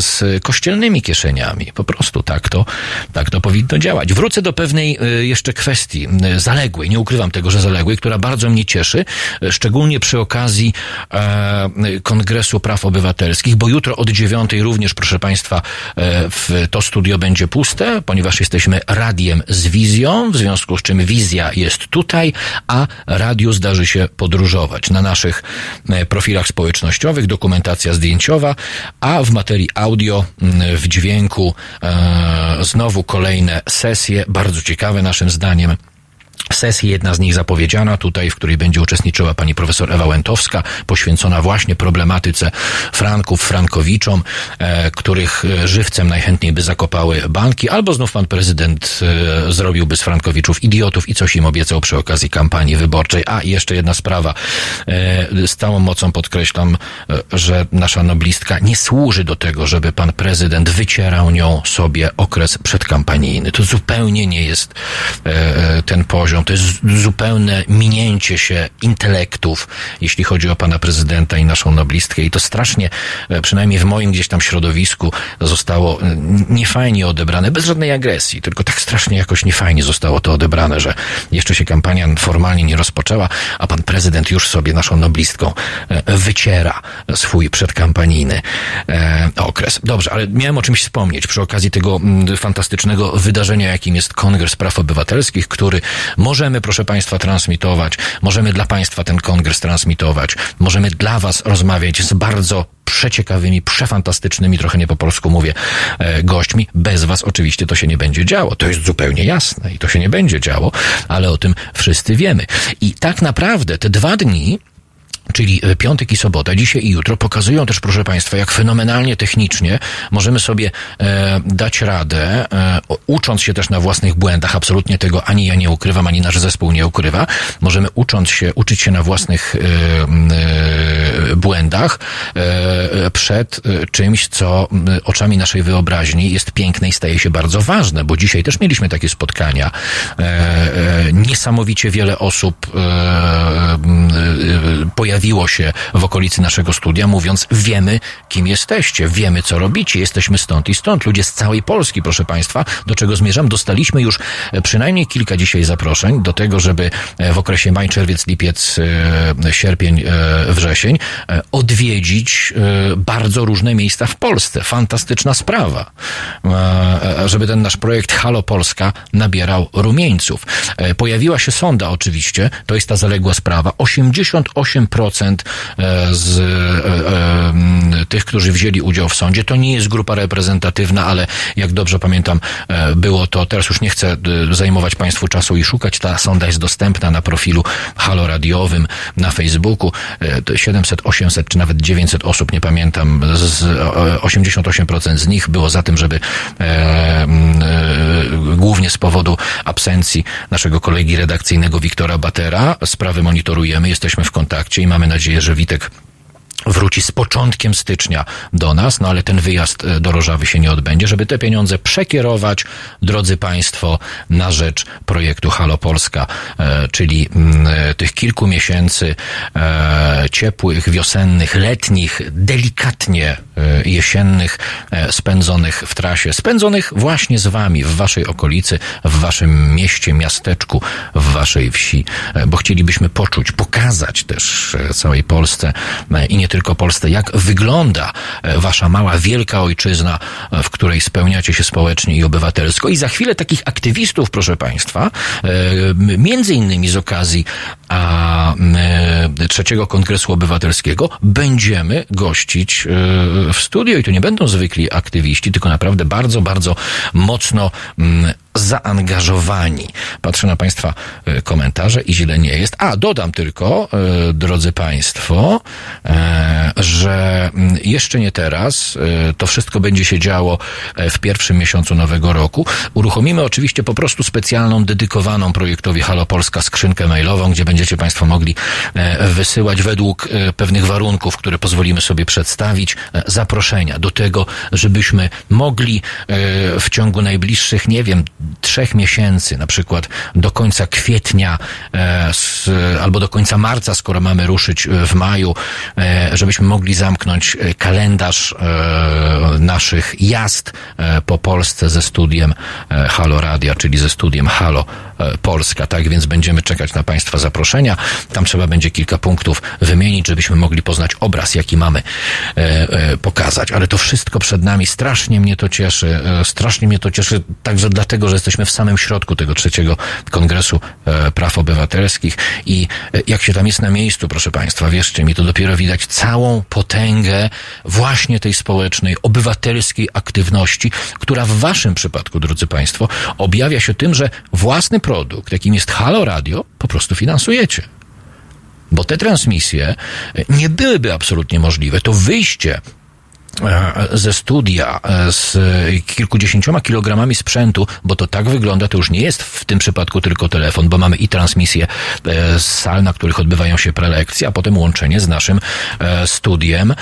z kościelnymi kieszeniami. Po prostu tak to, tak to powinno działać. Wrócę do pewnej e, jeszcze kwestii zaległej, nie ukrywam tego, że zaległej, która bardzo mnie cieszy, e, szczególnie przy okazji e, Kongresu Praw Obywatelskich, bo jutro od dziewiątej również, proszę Państwa, w to studio będzie puste, ponieważ jesteśmy radiem z wizją, w związku z czym wizja jest tutaj, a radio zdarzy się podróżować. Na naszych profilach społecznościowych dokumentacja zdjęciowa, a w materii audio w dźwięku. E, znowu kolejne sesje, bardzo ciekawe naszym zdaniem sesji, jedna z nich zapowiedziana tutaj, w której będzie uczestniczyła pani profesor Ewa Łętowska, poświęcona właśnie problematyce Franków, Frankowiczom, e, których e, żywcem najchętniej by zakopały banki, albo znów pan prezydent e, zrobiłby z Frankowiczów idiotów i coś im obiecał przy okazji kampanii wyborczej. A, jeszcze jedna sprawa. Z całą mocą podkreślam, że nasza noblistka nie służy do tego, żeby pan prezydent wycierał nią sobie okres przedkampanijny. To zupełnie nie jest ten poziom to jest zupełne minięcie się intelektów, jeśli chodzi o pana prezydenta i naszą noblistkę. I to strasznie, e, przynajmniej w moim gdzieś tam środowisku, zostało e, niefajnie odebrane, bez żadnej agresji, tylko tak strasznie jakoś niefajnie zostało to odebrane, że jeszcze się kampania formalnie nie rozpoczęła, a pan prezydent już sobie naszą noblistką e, wyciera swój przedkampanijny okres. Dobrze, ale miałem o czymś wspomnieć przy okazji tego fantastycznego wydarzenia, jakim jest Kongres Praw Obywatelskich, który Możemy, proszę Państwa, transmitować, możemy dla Państwa ten kongres transmitować, możemy dla Was rozmawiać z bardzo przeciekawymi, przefantastycznymi, trochę nie po polsku mówię, e, gośćmi. Bez Was oczywiście to się nie będzie działo. To jest zupełnie jasne i to się nie będzie działo, ale o tym wszyscy wiemy. I tak naprawdę te dwa dni czyli e, piątek i sobota, dzisiaj i jutro, pokazują też, proszę Państwa, jak fenomenalnie technicznie możemy sobie e, dać radę, e, ucząc się też na własnych błędach, absolutnie tego ani ja nie ukrywam, ani nasz zespół nie ukrywa, możemy ucząc się, uczyć się na własnych e, e błędach e, przed czymś, co oczami naszej wyobraźni jest piękne i staje się bardzo ważne, bo dzisiaj też mieliśmy takie spotkania. niesamowicie wiele osób pojawiło pojawiło się w okolicy naszego studia, mówiąc, wiemy, kim jesteście, wiemy, co robicie, jesteśmy stąd i stąd. Ludzie z całej Polski, proszę Państwa, do czego zmierzam? Dostaliśmy już przynajmniej kilka dzisiaj zaproszeń do tego, żeby w okresie maj, czerwiec, lipiec, sierpień, wrzesień odwiedzić bardzo różne miejsca w Polsce. Fantastyczna sprawa, żeby ten nasz projekt Halo Polska nabierał rumieńców. Pojawiła się sonda oczywiście, to jest ta zaległa sprawa. 88% e, z e, e, tych, którzy wzięli udział w sądzie, to nie jest grupa reprezentatywna, ale jak dobrze pamiętam, było to, teraz już nie chcę zajmować Państwu czasu i szukać, ta sonda jest dostępna na profilu Halo Radiowym, na Facebooku. 700, 800 czy nawet 900 osób, nie pamiętam, z 88% z nich było za tym, żeby głównie z powodu absencji naszego kolegi redakcyjnego Wiktora Batera. Sprawy monitorujemy, jesteśmy w kontakcie i mamy nadzieję, że Witek wróci z początkiem stycznia do nas, no ale ten wyjazd e, do Rożawy się nie odbędzie, żeby te pieniądze przekierować, drodzy Państwo, na rzecz projektu Halo Polska, e, czyli mm, e, tych kilku miesięcy ciepłych, wiosennych, letnich, delikatnie jesiennych, spędzonych w trasie, spędzonych właśnie z Wami, w Waszej okolicy, w Waszym mieście, miasteczku, w Waszej wsi, bo chcielibyśmy poczuć, pokazać też całej Polsce i nie tylko Polsce, jak wygląda e, wasza mała, wielka ojczyzna, e, w której spełniacie się społecznie i obywatelsko. I za chwilę takich aktywistów, proszę Państwa, e, między innymi z okazji trzeciego Kongresu Obywatelskiego będziemy gościć w studio i to nie będą zwykli aktywiści, tylko naprawdę bardzo, bardzo mocno zaangażowani. Patrzę na Państwa komentarze i źle nie jest. A, dodam tylko, drodzy Państwo, że mm, jeszcze nie teraz, to wszystko będzie się działo w pierwszym miesiącu nowego roku. Uruchomimy oczywiście po prostu specjalną, dedykowaną projektowi Halo Polska skrzynkę mailową, gdzie będziecie Państwo mogli wysyłać według pewnych warunków, które pozwolimy sobie przedstawić, zaproszenia do tego, żebyśmy mogli w ciągu najbliższych, nie wiem, trzech miesięcy, na przykład do końca kwietnia e, albo do końca marca, skoro mamy ruszyć e, w maju, e, żebyśmy mogli zamknąć kalendarz naszych jazd po Polsce ze studiem Halo Radia, czyli ze studiem Halo Polska. Tak więc będziemy czekać na Państwa zaproszenia. Tam trzeba będzie kilka punktów wymienić, żebyśmy mogli poznać obraz, jaki mamy pokazać. Ale to wszystko przed nami. Strasznie mnie to cieszy. Strasznie mnie to cieszy także dlatego, że jesteśmy w samym środku tego trzeciego Kongresu e, Praw Obywatelskich i e, jak się tam jest na miejscu, proszę Państwa, wierzcie mi, to dopiero widać całą potęgę właśnie tej społecznej, obywatelskiej aktywności, która w Waszym przypadku, drodzy Państwo, objawia się tym, że własny produkt, jakim jest Halo Radio, po prostu finansujecie bo te transmisje nie byłyby absolutnie możliwe. To wyjście ze studia e, z kilkudziesięcioma kilogramami sprzętu, bo to tak wygląda, to już nie jest w tym przypadku tylko telefon, bo mamy i transmisję e, z sal, na których odbywają się prelekcje, a potem łączenie z naszym studiem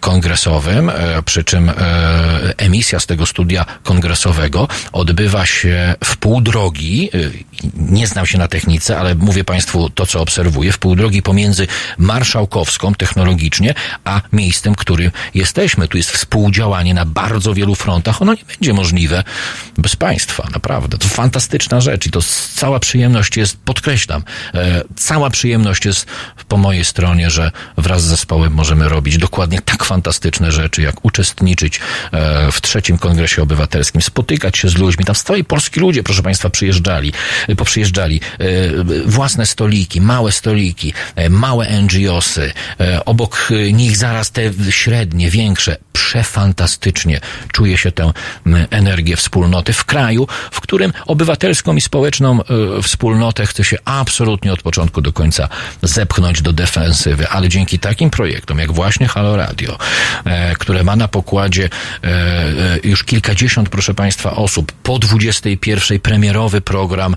kongresowym, przy czym emisja z tego studia kongresowego odbywa się w pół drogi, nie znam się na technice, ale mówię Państwu to, co obserwuję, w pół drogi pomiędzy Marszałkowską technologicznie, a miejscem, który którym jesteśmy. Tu jest współdziałanie na bardzo wielu frontach. Ono nie będzie możliwe bez państwa, naprawdę. To fantastyczna rzecz i to cała przyjemność jest, podkreślam, e, cała przyjemność jest po mojej stronie, że wraz z zespołem możemy robić dokładnie tak fantastyczne rzeczy, jak uczestniczyć e, w trzecim kongresie obywatelskim, spotykać się z ludźmi. Tam z całej Polski ludzie, proszę Państwa, przyjeżdżali, poprzyjeżdżali. Własne stoliki, małe stoliki, małe NGOsy, obok nich zaraz te średnie, większe, przefantastycznie czuje się tę energię wspólnoty w kraju, w którym obywatelską i społeczną wspólnotę chce się absolutnie od początku do końca zepchnąć do defensywy, ale dzięki takim projektom, jak właśnie Halo Radio, e, które ma na pokładzie e, e, już kilkadziesiąt, proszę Państwa, osób, po 21 premierowy program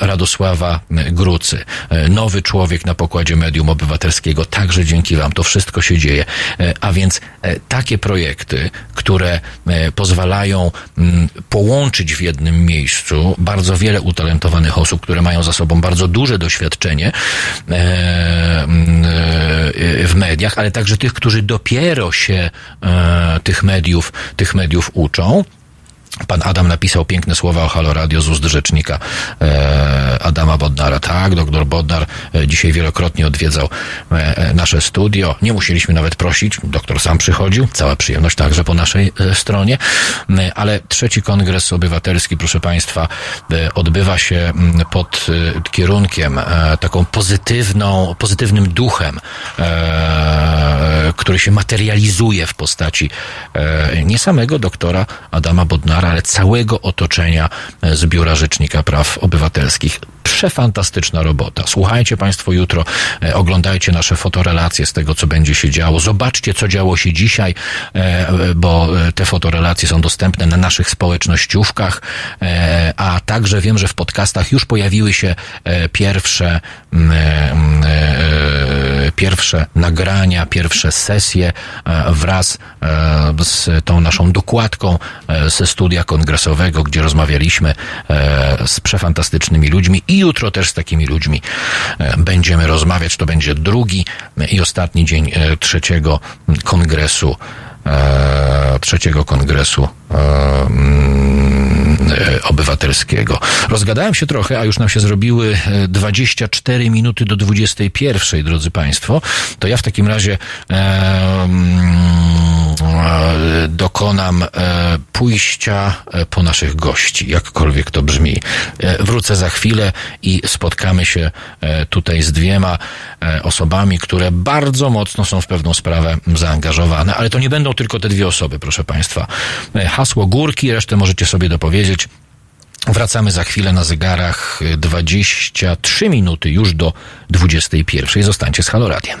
Radosława Grucy. Nowy człowiek na pokładzie Medium Obywatelskiego, także dzięki Wam. To wszystko się dzieje. A więc takie projekty, które pozwalają mm, połączyć w jednym miejscu bardzo wiele utalentowanych osób, które mają za sobą bardzo duże doświadczenie mm, w mediach, ale także tych, którzy dopiero się tych mediów, tych mediów uczą. Pan Adam napisał piękne słowa o Halo Radio z ust rzecznika e, Adama Bodnara. Tak, doktor Bodnar e, dzisiaj wielokrotnie odwiedzał e, nasze studio. Nie musieliśmy nawet prosić, doktor sam przychodził. Cała przyjemność także po naszej stronie. Ale trzeci kongres obywatelski, proszę Państwa, odbywa się pod kierunkiem, taką pozytywną, pozytywnym duchem, który się materializuje w postaci nie samego doktora Adama Bodnara, ale całego otoczenia e, z Biura Rzecznika Praw Obywatelskich. Przefantastyczna robota. Słuchajcie Państwo jutro, e, oglądajcie nasze fotorelacje z tego, co będzie się działo. Zobaczcie, co działo się dzisiaj, e, bo te fotorelacje są dostępne na naszych społecznościówkach, a także wiem, że w podcastach już pojawiły się pierwsze pierwsze nagrania, pierwsze sesje wraz z tą naszą dokładką ze studia kongresowego, gdzie rozmawialiśmy e, z przefantastycznymi ludźmi i jutro też z takimi ludźmi e, będziemy rozmawiać. To będzie drugi i ostatni dzień e, trzeciego kongresu trzeciego kongresu obywatelskiego. Rozgadałem się trochę, a już nam się zrobiły 24 minuty do 21, drodzy Państwo. To ja w takim razie dokonam pójścia po naszych gości, jakkolwiek to brzmi. Wrócę za chwilę i spotkamy się tutaj z dwiema osobami, które bardzo mocno są w pewną sprawę zaangażowane, ale to nie będą tylko te dwie osoby, proszę Państwa. Hasło górki, resztę możecie sobie dopowiedzieć. Wracamy za chwilę na zegarach 23 minuty już do 21. Zostańcie z Haloradiem.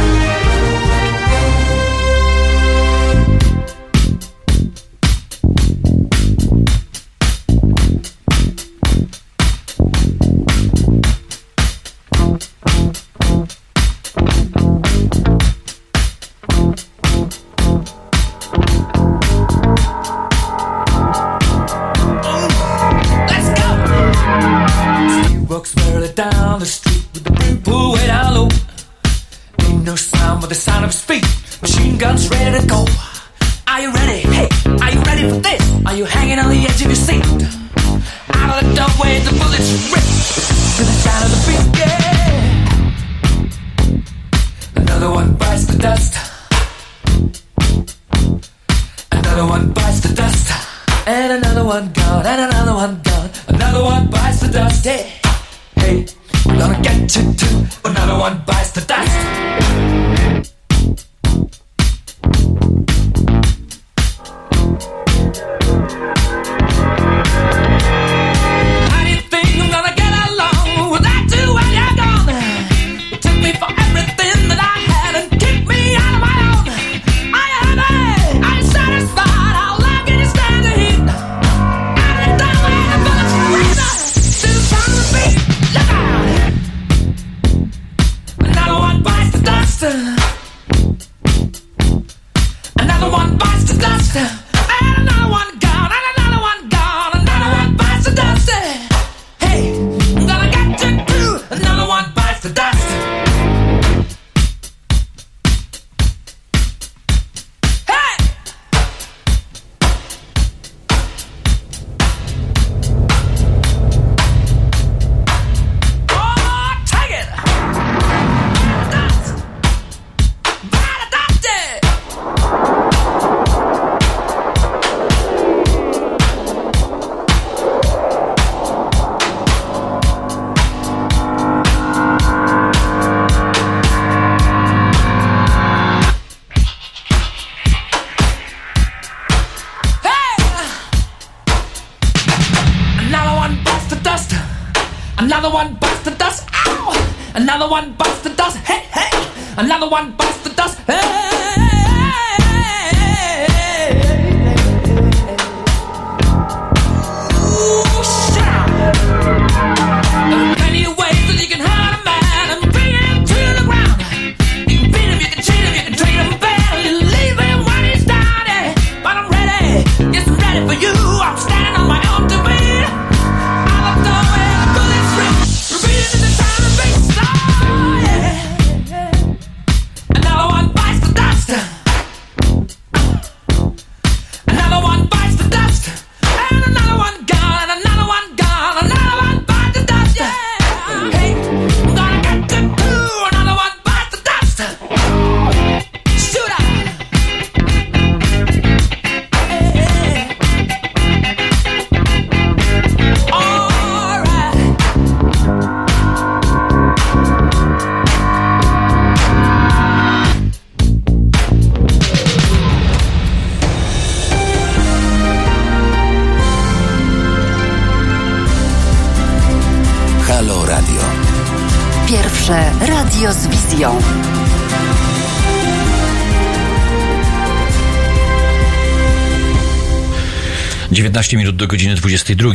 19 minut do godziny 22.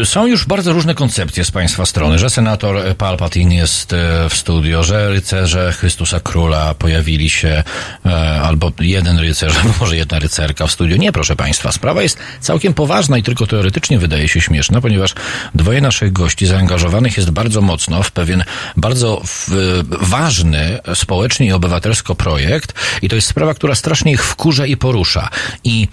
E, są już bardzo różne koncepcje z Państwa strony, że senator Palpatine jest e, w studio, że rycerze Chrystusa Króla pojawili się, e, albo jeden rycerz, albo może jedna rycerka w studio. Nie, proszę Państwa, sprawa jest całkiem poważna i tylko teoretycznie wydaje się śmieszna, ponieważ dwoje naszych gości zaangażowanych jest bardzo mocno w pewien bardzo ważny społecznie i obywatelsko projekt i to jest sprawa, która strasznie ich wkurza i porusza. I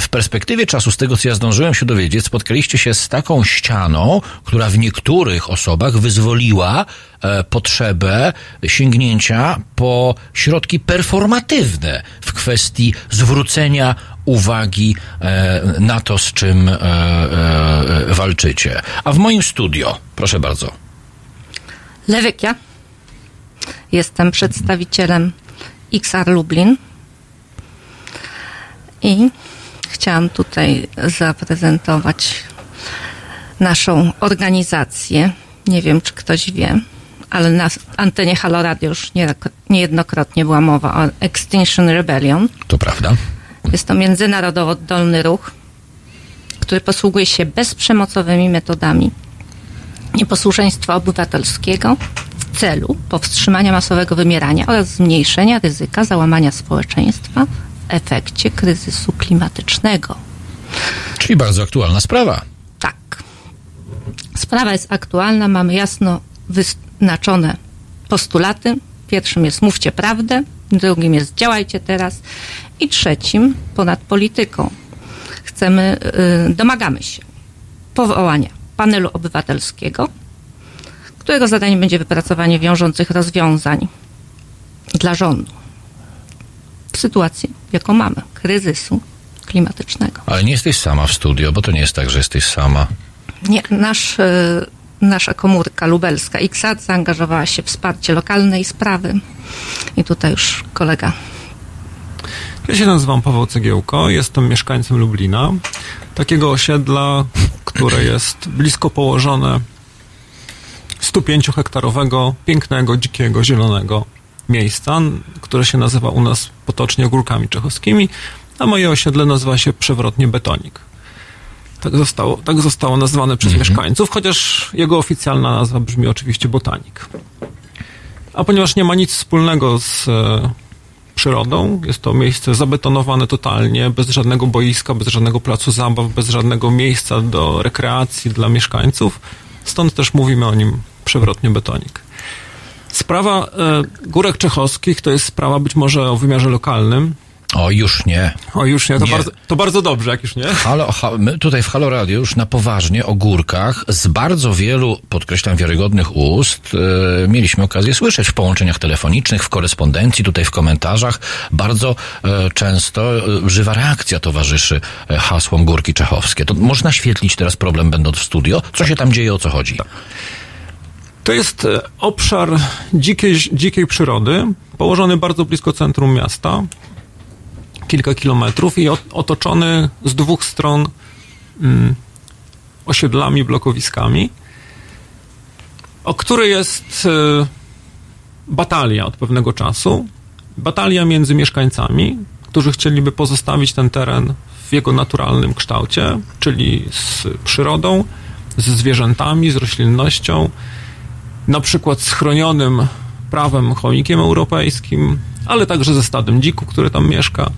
w perspektywie czasu, z tego co ja zdążyłem się dowiedzieć, spotkaliście się z taką ścianą, która w niektórych osobach wyzwoliła e, potrzebę sięgnięcia po środki performatywne w kwestii zwrócenia uwagi e, na to, z czym walczycie. A w moim studio, proszę bardzo. Lewykia. Jestem przedstawicielem XR Lublin i chciałam tutaj zaprezentować naszą organizację. Nie wiem, czy ktoś wie, ale na antenie Halo Radio już niejednokrotnie była mowa o Extinction Rebellion. To prawda. Jest to międzynarodowo oddolny ruch, który posługuje się bezprzemocowymi metodami nieposłuszeństwa obywatelskiego w celu powstrzymania masowego wymierania oraz zmniejszenia ryzyka załamania społeczeństwa efekcie kryzysu klimatycznego. Czyli bardzo aktualna sprawa. Tak. Sprawa jest aktualna, mamy jasno wyznaczone postulaty. Pierwszym jest mówcie prawdę, drugim jest działajcie teraz i trzecim ponad polityką. Chcemy, yy, domagamy się powołania panelu obywatelskiego, którego zadaniem będzie wypracowanie wiążących rozwiązań dla rządu sytuacji, jaką mamy, kryzysu klimatycznego. Ale nie jesteś sama w studio, bo to nie jest tak, że jesteś sama. Nie, nasz, e, nasza komórka lubelska XAD zaangażowała się w wsparcie lokalnej sprawy i tutaj już kolega. Ja się nazywam Paweł Cegiełko, jestem mieszkańcem Lublina, takiego osiedla, które jest blisko położone 105-hektarowego, pięknego, dzikiego, zielonego miejsca, które się nazywa u nas potocznie Górkami Czechowskimi, a moje osiedle nazywa się przewrotnie Betonik. Tak zostało, tak zostało nazwane przez mhm. mieszkańców, chociaż jego oficjalna nazwa brzmi oczywiście Botanik. A ponieważ nie ma nic wspólnego z e, przyrodą, jest to miejsce zabetonowane totalnie, bez żadnego boiska, bez żadnego placu zabaw, bez żadnego miejsca do rekreacji dla mieszkańców, stąd też mówimy o nim przewrotnie Betonik. Sprawa e, Górek Czechowskich to jest sprawa być może o wymiarze lokalnym. O, już nie. O, już nie. To, nie. Bardzo, to bardzo dobrze, jak już nie. Halo, ha, my tutaj w Halo Radio już na poważnie o górkach z bardzo wielu, podkreślam, wiarygodnych ust e, mieliśmy okazję słyszeć w połączeniach telefonicznych, w korespondencji, tutaj w komentarzach. Bardzo e, często e, żywa reakcja towarzyszy hasłom Górki Czechowskie. To można świetlić teraz problem będąc w studio? Co się tam dzieje, o co chodzi? To jest e, obszar dzikiej, dzikiej przyrody, położony bardzo blisko centrum miasta, kilka kilometrów i otoczony z dwóch stron mm, osiedlami, blokowiskami. o który jest e, batalia od pewnego czasu. Batalia między mieszkańcami, którzy chcieliby pozostawić ten teren w jego naturalnym kształcie, czyli z przyrodą, ze zwierzętami, z roślinnością, na przykład z chronionym prawem chomikiem europejskim, ale także ze stadem dziku, który tam mieszka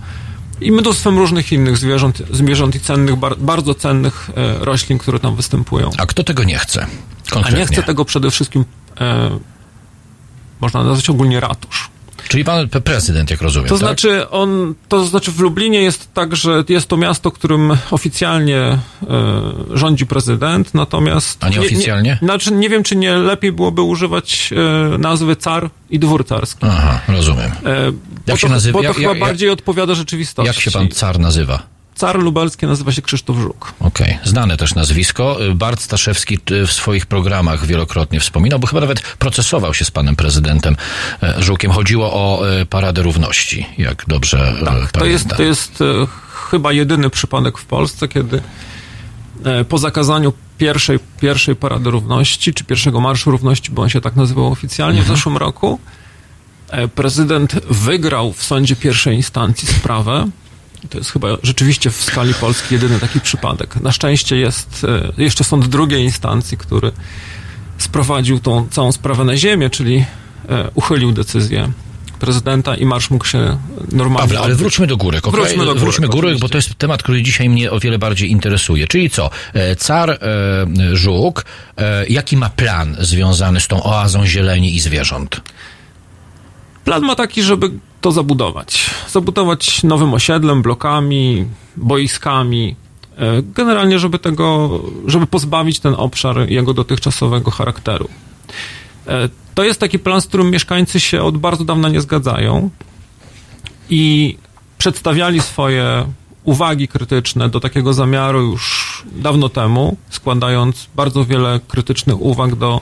i mnóstwem różnych innych zwierząt, zwierząt i cennych, bar, bardzo cennych e, roślin, które tam występują. A kto tego nie chce? Konkretnie? A nie chce tego przede wszystkim, e, można nazwać ogólnie ratusz. Czyli pan prezydent, jak rozumiem. To tak? znaczy, on, to znaczy w Lublinie jest tak, że jest to miasto, którym oficjalnie e, rządzi prezydent, natomiast. A nieoficjalnie? Nie, nie, znaczy, nie wiem, czy nie lepiej byłoby używać e, nazwy car i dwór carski. Aha, rozumiem. E, jak się to, nazywa? Bo to jak, chyba jak, bardziej odpowiada rzeczywistości. Jak się pan car nazywa? Car lubelski nazywa się Krzysztof Żuk. Okej, okay. znane też nazwisko. Bart Staszewski w swoich programach wielokrotnie wspominał, bo chyba nawet procesował się z panem prezydentem e, Żukiem. Chodziło o e, Paradę Równości, jak dobrze tak, pamiętam. To jest, to jest chyba jedyny przypadek w Polsce, kiedy po zakazaniu pierwszej, pierwszej Parady Równości, czy pierwszego Marszu Równości, bo on się tak nazywał oficjalnie mhm. w zeszłym roku, prezydent wygrał w sądzie pierwszej instancji sprawę to jest chyba rzeczywiście w skali Polski jedyny taki przypadek. Na szczęście jest e, jeszcze sąd drugiej instancji, który sprowadził tą całą sprawę na ziemię, czyli e, uchylił decyzję prezydenta i marsz mógł się normalnie... Pawle, ale wróćmy do górek, okay? Wróćmy do górek, wróćmy górek bo to jest temat, który dzisiaj mnie o wiele bardziej interesuje. Czyli co? E, car e, Żuk, e, jaki ma plan związany z tą oazą zieleni i zwierząt? Plan ma taki, żeby to zabudować. Zabudować nowym osiedlem, blokami, boiskami. E, generalnie, żeby tego, żeby pozbawić ten obszar jego dotychczasowego charakteru. E, to jest taki plan, z którym mieszkańcy się od bardzo dawna nie zgadzają i przedstawiali swoje uwagi krytyczne do takiego zamiaru już dawno temu, składając bardzo wiele krytycznych uwag do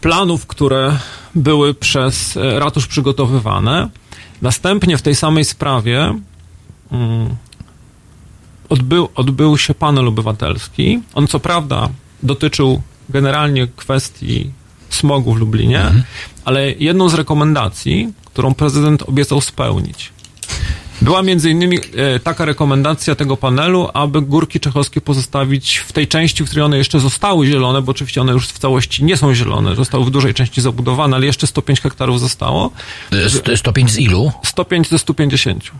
planów, które były przez e, ratusz przygotowywane. Następnie w tej samej sprawie mm, odbył, odbył się panel obywatelski. On co prawda dotyczył generalnie kwestii smogu w Lublinie, mhm. ale jedną z rekomendacji, którą prezydent obiecał spełnić, była między innymi e, taka rekomendacja tego panelu, aby górki czechowskie pozostawić w tej części, w której one jeszcze zostały zielone, bo oczywiście one już w całości nie są zielone, zostały w dużej części zabudowane, ale jeszcze 105 hektarów zostało. 105 z ilu? 105 ze 150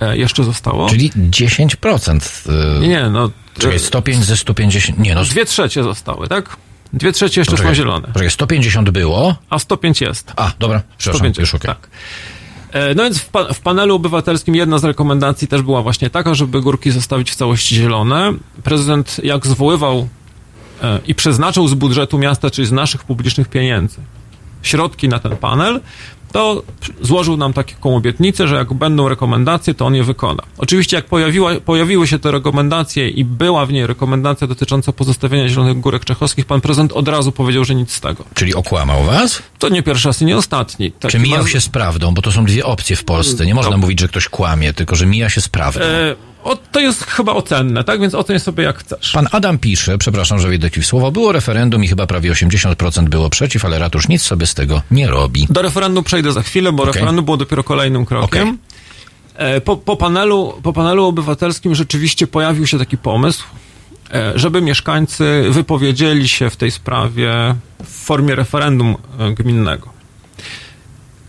e, jeszcze zostało. Czyli 10%. Nie, nie no. Czyli 105 ze 150, nie no. Dwie trzecie zostały, tak? Dwie trzecie jeszcze Poczekaj, są zielone. Poczekaj, 150 było. A 105 jest. A, dobra, przepraszam, 105 już okay. Tak. E, no więc w, pa w, panelu obywatelskim jedna z rekomendacji też była właśnie taka, żeby górki zostawić w całości zielone. Prezydent jak zwoływał e, i przeznaczył z budżetu miasta, czyli z naszych publicznych pieniędzy, środki na ten panel, to złożył nam taką obietnicę, że jak będą rekomendacje, to on je wykona. Oczywiście jak pojawiła, pojawiły się te rekomendacje i była w niej rekomendacja dotycząca pozostawienia Zielonych Górek Czechowskich, pan prezydent od razu powiedział, że nic z tego. Czyli okłamał was? To nie pierwszy raz i nie ostatni. Tak Czy mijał się z prawdą? Bo to są dwie opcje w Polsce. Nie można to... mówić, że ktoś kłamie, tylko że mija się z prawdą. E o, to jest chyba ocenne, tak? Więc oceń sobie jak chcesz. Pan Adam pisze, przepraszam, że wejdę w słowo, było referendum i chyba prawie 80% było przeciw, ale ratusz nic sobie z tego nie robi. Do referendum przejdę za chwilę, bo okay. referendum było dopiero kolejnym krokiem. Okay. E, po, po, panelu, po panelu obywatelskim rzeczywiście pojawił się taki pomysł, e, żeby mieszkańcy wypowiedzieli się w tej sprawie w formie referendum e, gminnego.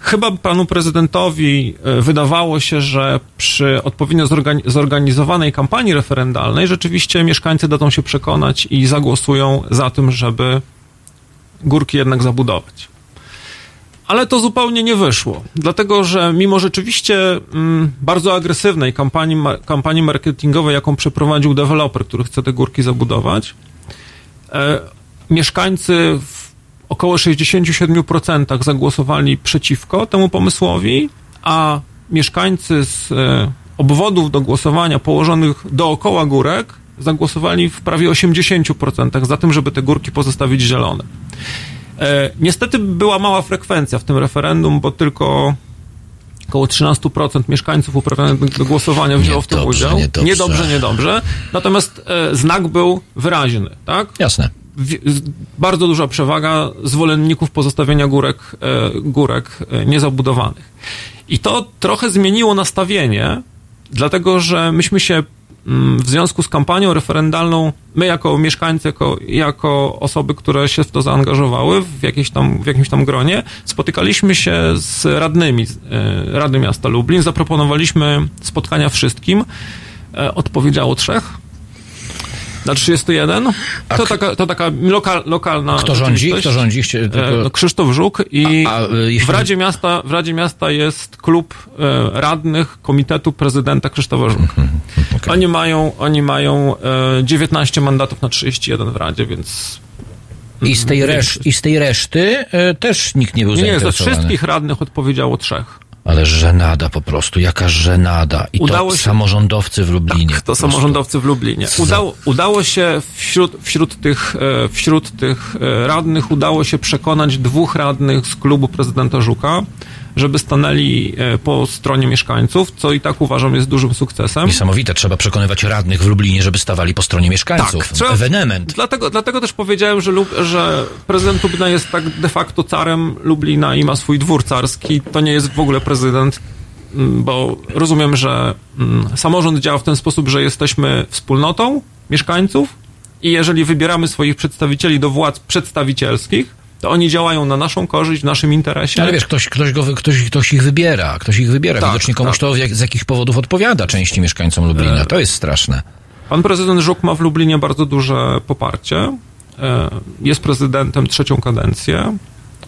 Chyba panu prezydentowi e, wydawało się, że przy odpowiednio zorganizowanej kampanii referendalnej rzeczywiście mieszkańcy dadzą się przekonać i zagłosują za tym, żeby górki jednak zabudować. Ale to zupełnie nie wyszło, dlatego że mimo rzeczywiście mm, bardzo agresywnej kampanii, kampanii marketingowej, jaką przeprowadził deweloper, który chce te górki zabudować, e, mieszkańcy w około 67% zagłosowali przeciwko temu pomysłowi, a mieszkańcy z e, obwodów do głosowania położonych dookoła górek zagłosowali w prawie 80% za tym, żeby te górki pozostawić zielone. E, niestety była mała frekwencja w tym referendum, bo tylko około 13% mieszkańców uprawnionych do głosowania wzięło w tym udział. Niedobrze, niedobrze, niedobrze. Natomiast e, znak był wyraźny, tak? Jasne bardzo duża przewaga zwolenników pozostawienia górek, e, górek e, niezabudowanych. I to trochę zmieniło nastawienie, dlatego że myśmy się mm, w związku z kampanią referendalną, my jako mieszkańcy, jako, jako osoby, które się w to zaangażowały w, tam, w jakimś tam gronie, spotykaliśmy się z radnymi e, Rady Miasta Lublin, zaproponowaliśmy spotkania wszystkim, odpowiedziało trzech. Na 31. A To taka, to taka lokal, lokalna. Kto rządzi? Kto rządzi? Chcie- E, Tylko... no, Krzysztof Żuk i A- a, e, jeśli- w, Radzie Miasta, w Radzie Miasta jest klub e, radnych Komitetu Prezydenta Krzysztofa Żuka. Mhm, okej. Oni mają, oni mają e, 19 mandatów na 31 w Radzie, więc I z tej, resz- I z tej reszty e, też nikt nie był nie, nie, ze zainteresowany. wszystkich radnych odpowiedziało trzech. Ale żenada po prostu, jaka żenada. I Udało to się- samorządowcy w Lublinie. Tak, to samorządowcy w Lublinie. Udało, udało się wśród, wśród, tych, e, wśród tych e, radnych, udało się przekonać dwóch radnych z klubu prezydenta Żuka, żeby stanęli e, po stronie mieszkańców, co i tak uważam jest dużym sukcesem. Niesamowite, trzeba przekonywać radnych w Lublinie, żeby stawali po stronie mieszkańców. trzeba- Ewenement. Dlatego, dlatego też powiedziałem, że, Lub, że prezydent Lublina jest tak de facto carem Lublina i ma swój dwór carski. To nie jest w ogóle prezydent, mm, bo rozumiem, że mm, samorząd działa w ten sposób, że jesteśmy wspólnotą mieszkańców i jeżeli wybieramy swoich przedstawicieli do władz przedstawicielskich, to oni działają na naszą korzyść, w naszym interesie. Ale wiesz, ktoś, ktoś, go, ktoś, ktoś ich wybiera, ktoś ich wybiera. Tak, Widocznie komuś tak. to jak, z jakichś powodów odpowiada części mieszkańcom Lublina. To jest straszne. Pan prezydent Żuk ma w Lublinie bardzo duże poparcie. E, Jest prezydentem trzecią kadencję.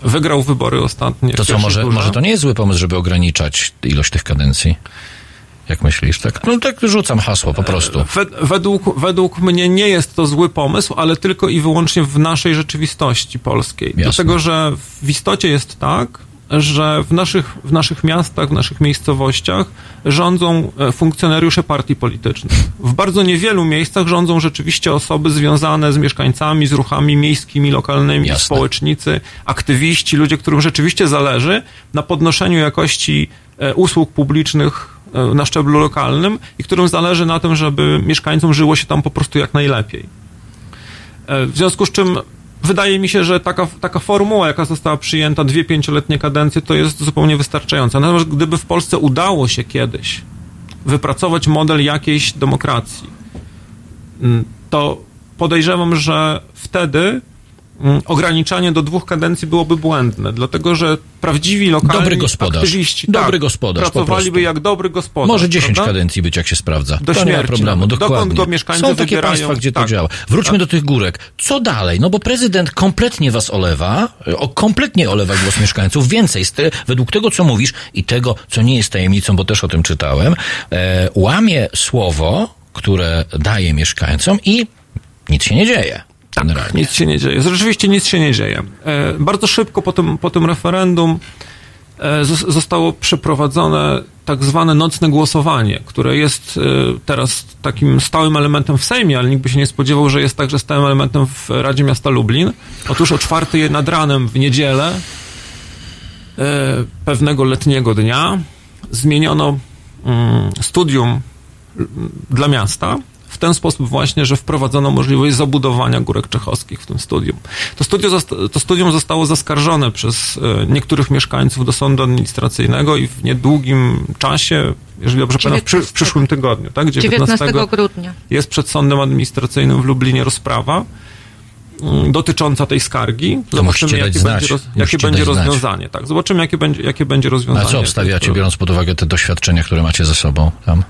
Wygrał wybory ostatnie. To co, może, może to nie jest zły pomysł, żeby ograniczać ilość tych kadencji? Jak myślisz? Tak, no tak rzucam hasło po prostu. Wed- Według, według mnie nie jest to zły pomysł, ale tylko i wyłącznie w naszej rzeczywistości polskiej. Jasne. Dlatego, że w istocie jest tak, że w naszych, w naszych miastach, w naszych miejscowościach rządzą e, funkcjonariusze partii politycznych. W bardzo niewielu miejscach rządzą rzeczywiście osoby związane z mieszkańcami, z ruchami miejskimi, lokalnymi, Jasne. społecznicy, aktywiści, ludzie, którym rzeczywiście zależy na podnoszeniu jakości e, usług publicznych e, na szczeblu lokalnym i którym zależy na tym, żeby mieszkańcom żyło się tam po prostu jak najlepiej. E, W związku z czym wydaje mi się, że taka, taka formuła, jaka została przyjęta, dwie pięcioletnie kadencje, to jest zupełnie wystarczająca. Natomiast gdyby w Polsce udało się kiedyś wypracować model jakiejś demokracji, to podejrzewam, że wtedy ograniczanie do dwóch kadencji byłoby błędne, dlatego że prawdziwi lokalni Dobry gospodarz. aktywiści Dobry tak, gospodarz, po pracowaliby jak dobry gospodarz. Może 10 prawda? kadencji być, jak się sprawdza. Do to nie ma śmierci problemu. Dokąd dokładnie. go mieszkańcy Są takie wybierają. państwa, gdzie to Tak. działa. Wróćmy do tych górek. Co dalej? No bo prezydent kompletnie was olewa, o, kompletnie olewa głos mieszkańców. Więcej, te, według tego, co mówisz i tego, co nie jest tajemnicą, bo też o tym czytałem, e, łamie słowo, które daje mieszkańcom i nic się nie dzieje. Generalnie. Nic się nie dzieje. Rzeczywiście nic się nie dzieje. E, bardzo szybko po tym, po tym referendum e, zos- zostało przeprowadzone tak zwane nocne głosowanie, które jest e, teraz takim stałym elementem w Sejmie, ale nikt by się nie spodziewał, że jest także stałym elementem w Radzie Miasta Lublin. Otóż o czwartej nad ranem w niedzielę pewnego letniego dnia zmieniono mm, studium mm, dla miasta w ten sposób właśnie, że wprowadzono możliwość zabudowania górek czechowskich w tym studium. To, studio to studium zostało zaskarżone przez e, niektórych mieszkańców do sądu administracyjnego i w niedługim czasie, jeżeli dobrze pamiętam, w, przy, w przyszłym tygodniu, tak? 19 grudnia. jest przed sądem administracyjnym w Lublinie rozprawa dotycząca tej skargi. dać jakie znać. będzie, roz, jakie będzie rozwiązanie. Tak, zobaczymy, jakie będzie, jakie będzie A rozwiązanie. co obstawiacie, biorąc pod uwagę te doświadczenia, które macie ze sobą tam?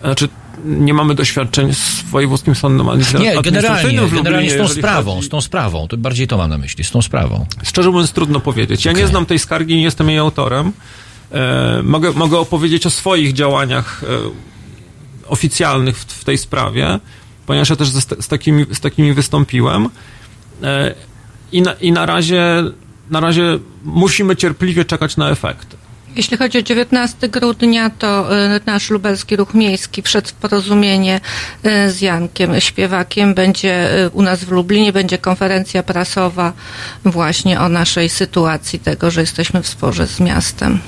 Znaczy, nie mamy doświadczeń z wojewódzkim sądem administra- Nie, generalnie, administracyjnym Lublinie, generalnie z tą sprawą, chodzi- z tą sprawą, to bardziej to mam na myśli, z tą sprawą. Szczerze mówiąc, trudno powiedzieć. Ja nie Okej. znam tej skargi, nie jestem jej autorem. E, mogę, mogę opowiedzieć o swoich działaniach e, oficjalnych w, w tej sprawie, ponieważ ja też z, z, takimi, z takimi wystąpiłem. E, i, na, I na razie, na razie musimy cierpliwie czekać na efekty. Jeśli chodzi o 19 grudnia, to y, nasz lubelski ruch miejski w porozumienie y, z Jankiem Śpiewakiem. Będzie y, u nas w Lublinie, będzie konferencja prasowa właśnie o naszej sytuacji, tego, że jesteśmy w sporze z miastem.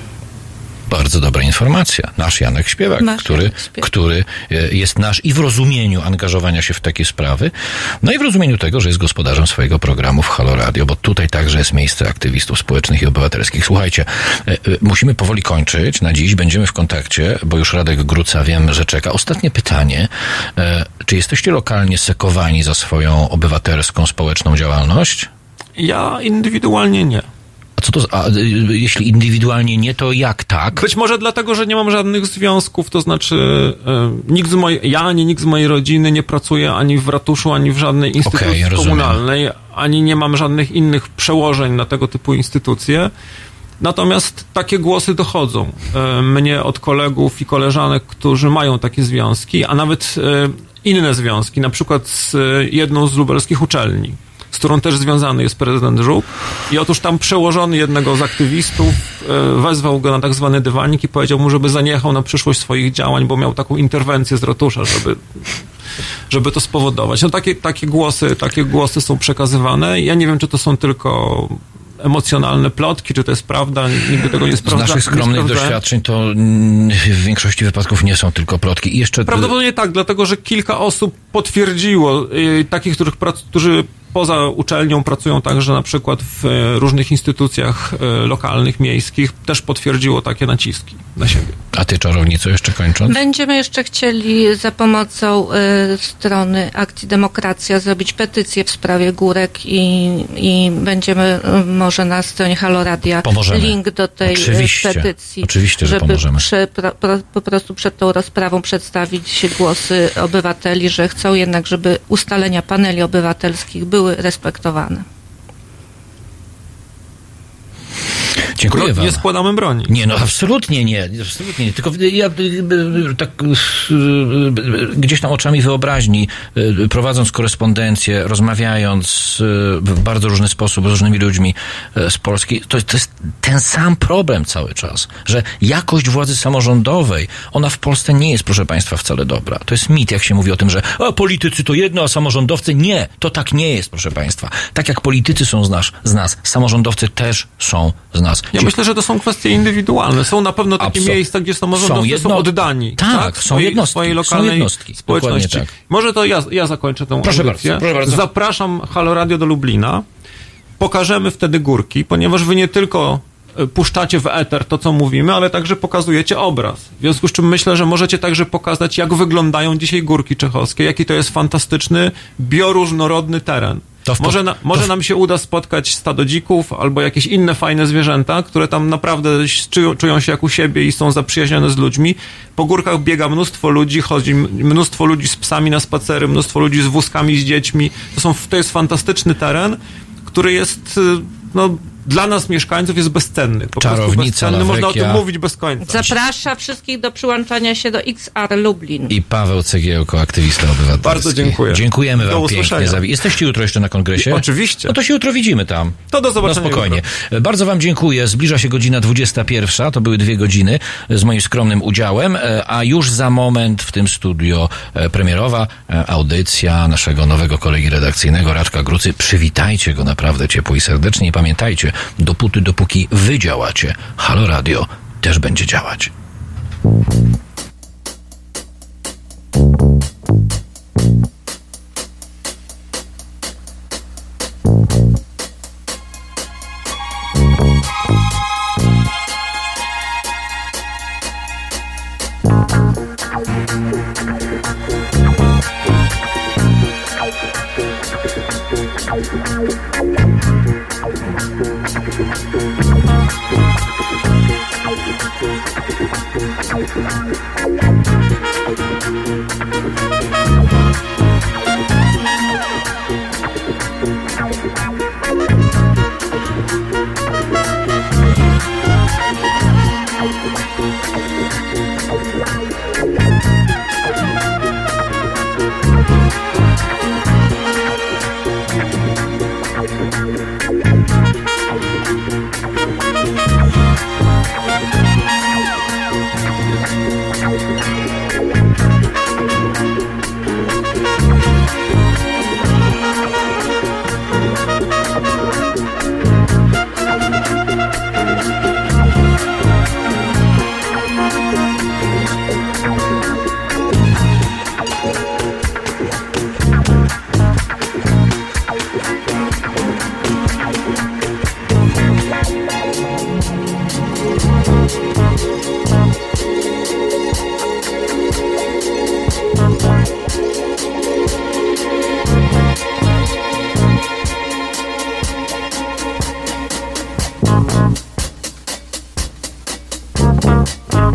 Bardzo dobra informacja. Nasz Janek Śpiewak, Nasz który, Janek Śpiewak. który e, jest nasz i w rozumieniu angażowania się w takie sprawy, no i w rozumieniu tego, że jest gospodarzem swojego programu w Halo Radio, bo tutaj także jest miejsce aktywistów społecznych i obywatelskich. Słuchajcie, e, e, musimy powoli kończyć. Na dziś będziemy w kontakcie, bo już Radek Gruca wiem, że czeka. Ostatnie pytanie. Czy jesteście lokalnie sekowani za swoją obywatelską, społeczną działalność? Ja indywidualnie nie. A co to, a, y, jeśli indywidualnie nie, to jak tak? Być może dlatego, że nie mam żadnych związków, to znaczy e, nikt z mojej, ja ani nikt z mojej rodziny nie pracuje ani w ratuszu, ani w żadnej instytucji rozumiem. komunalnej, ani nie mam żadnych innych przełożeń na tego typu instytucje. Natomiast takie głosy dochodzą mnie od kolegów i koleżanek, którzy mają takie związki, a nawet inne związki, na przykład z jedną z lubelskich uczelni, z którą też związany jest prezydent Żuk. I otóż tam przełożony jednego z aktywistów e, wezwał go na tak zwany dywanik i powiedział mu, żeby zaniechał na przyszłość swoich działań, bo miał taką interwencję z ratusza, żeby żeby to spowodować. No takie, takie głosy, takie głosy są przekazywane. Ja nie wiem, czy to są tylko emocjonalne plotki, czy to jest prawda, nigdy tego nie Z sprawdzałem. naszych skromnych doświadczeń to w większości wypadków nie są tylko plotki. I jeszcze Prawdopodobnie tak, dlatego że kilka osób potwierdziło, y, takich, których, którzy poza uczelnią pracują także na przykład w y, różnych instytucjach y, lokalnych, miejskich, też potwierdziło takie naciski na siebie. A ty czarownico jeszcze kończąc? Będziemy jeszcze chcieli za pomocą y, strony Akcji Demokracja zrobić petycję w sprawie górek i, i będziemy y, może na stronie Haloradia Pomożemy. link do tej y, Oczywiście. petycji, Oczywiście, że żeby pomożemy. przy, pro, pro, po prostu przed tą rozprawą przedstawić głosy obywateli, że chcą jednak, żeby ustalenia paneli obywatelskich były respektowane. Dziękuję Bro- wam. nie składamy broni. Nie, no absolutnie nie, absolutnie nie. Tylko ja y, y, tak y, gdzieś tam oczami wyobraźni, prowadząc korespondencję, rozmawiając w bardzo różny sposób z różnymi ludźmi z Polski, to, to jest ten sam problem cały czas, że jakość władzy samorządowej, ona w Polsce nie jest, proszę Państwa, wcale dobra. To jest mit, jak się mówi o tym, że a, politycy to jedno, a samorządowcy nie. To tak nie jest, proszę Państwa. Tak jak politycy są z nas, z nas samorządowcy też są z nas. Ja myślę, że to są kwestie indywidualne. Są na pewno takie Absol- miejsca, gdzie samorządowcy są, są jedno- oddani. Tak, są swojej, jednostki, swojej są lokalnej jednostki. społeczności. Tak. Może to ja, ja zakończę tę Proszę audycję. bardzo, proszę bardzo. Zapraszam Halo Radio do Lublina. Pokażemy wtedy górki, ponieważ wy nie tylko e, puszczacie w eter to, co mówimy, ale także pokazujecie obraz. W związku z czym myślę, że możecie także pokazać, jak wyglądają dzisiaj górki czechowskie, jaki to jest fantastyczny, bioróżnorodny teren. W może na, może w- nam się uda spotkać stado dzików albo jakieś inne fajne zwierzęta, które tam naprawdę czują, się jak u siebie i są zaprzyjaźnione z ludźmi. Po górkach biega mnóstwo ludzi, chodzi mnóstwo ludzi z psami na spacery, mnóstwo ludzi z wózkami, z dziećmi. To, są, to jest fantastyczny teren, który jest, y, no, dla nas mieszkańców jest bezcenny. Po Czarownica, bezcenny. Można o tym mówić bez końca. Zaprasza wszystkich do przyłączania się do XR Lublin. I Paweł Cegiełko, aktywista obywatelski. Bardzo dziękuję. Dziękujemy Do wam usłyszenia. pięknie. Za... Jesteście jutro jeszcze na kongresie? Oczywiście. No to się jutro widzimy tam. To do zobaczenia No spokojnie. Bardzo wam dziękuję. Zbliża się godzina 21. To były dwie godziny z moim skromnym udziałem, e, a już za moment w tym studio e, premierowa e, audycja naszego nowego kolegi redakcyjnego Radka Grucy. Przywitajcie go naprawdę ciepło i serdecznie i pamiętajcie, dopóty, dopóki wy działacie, Halo Radio też będzie działać.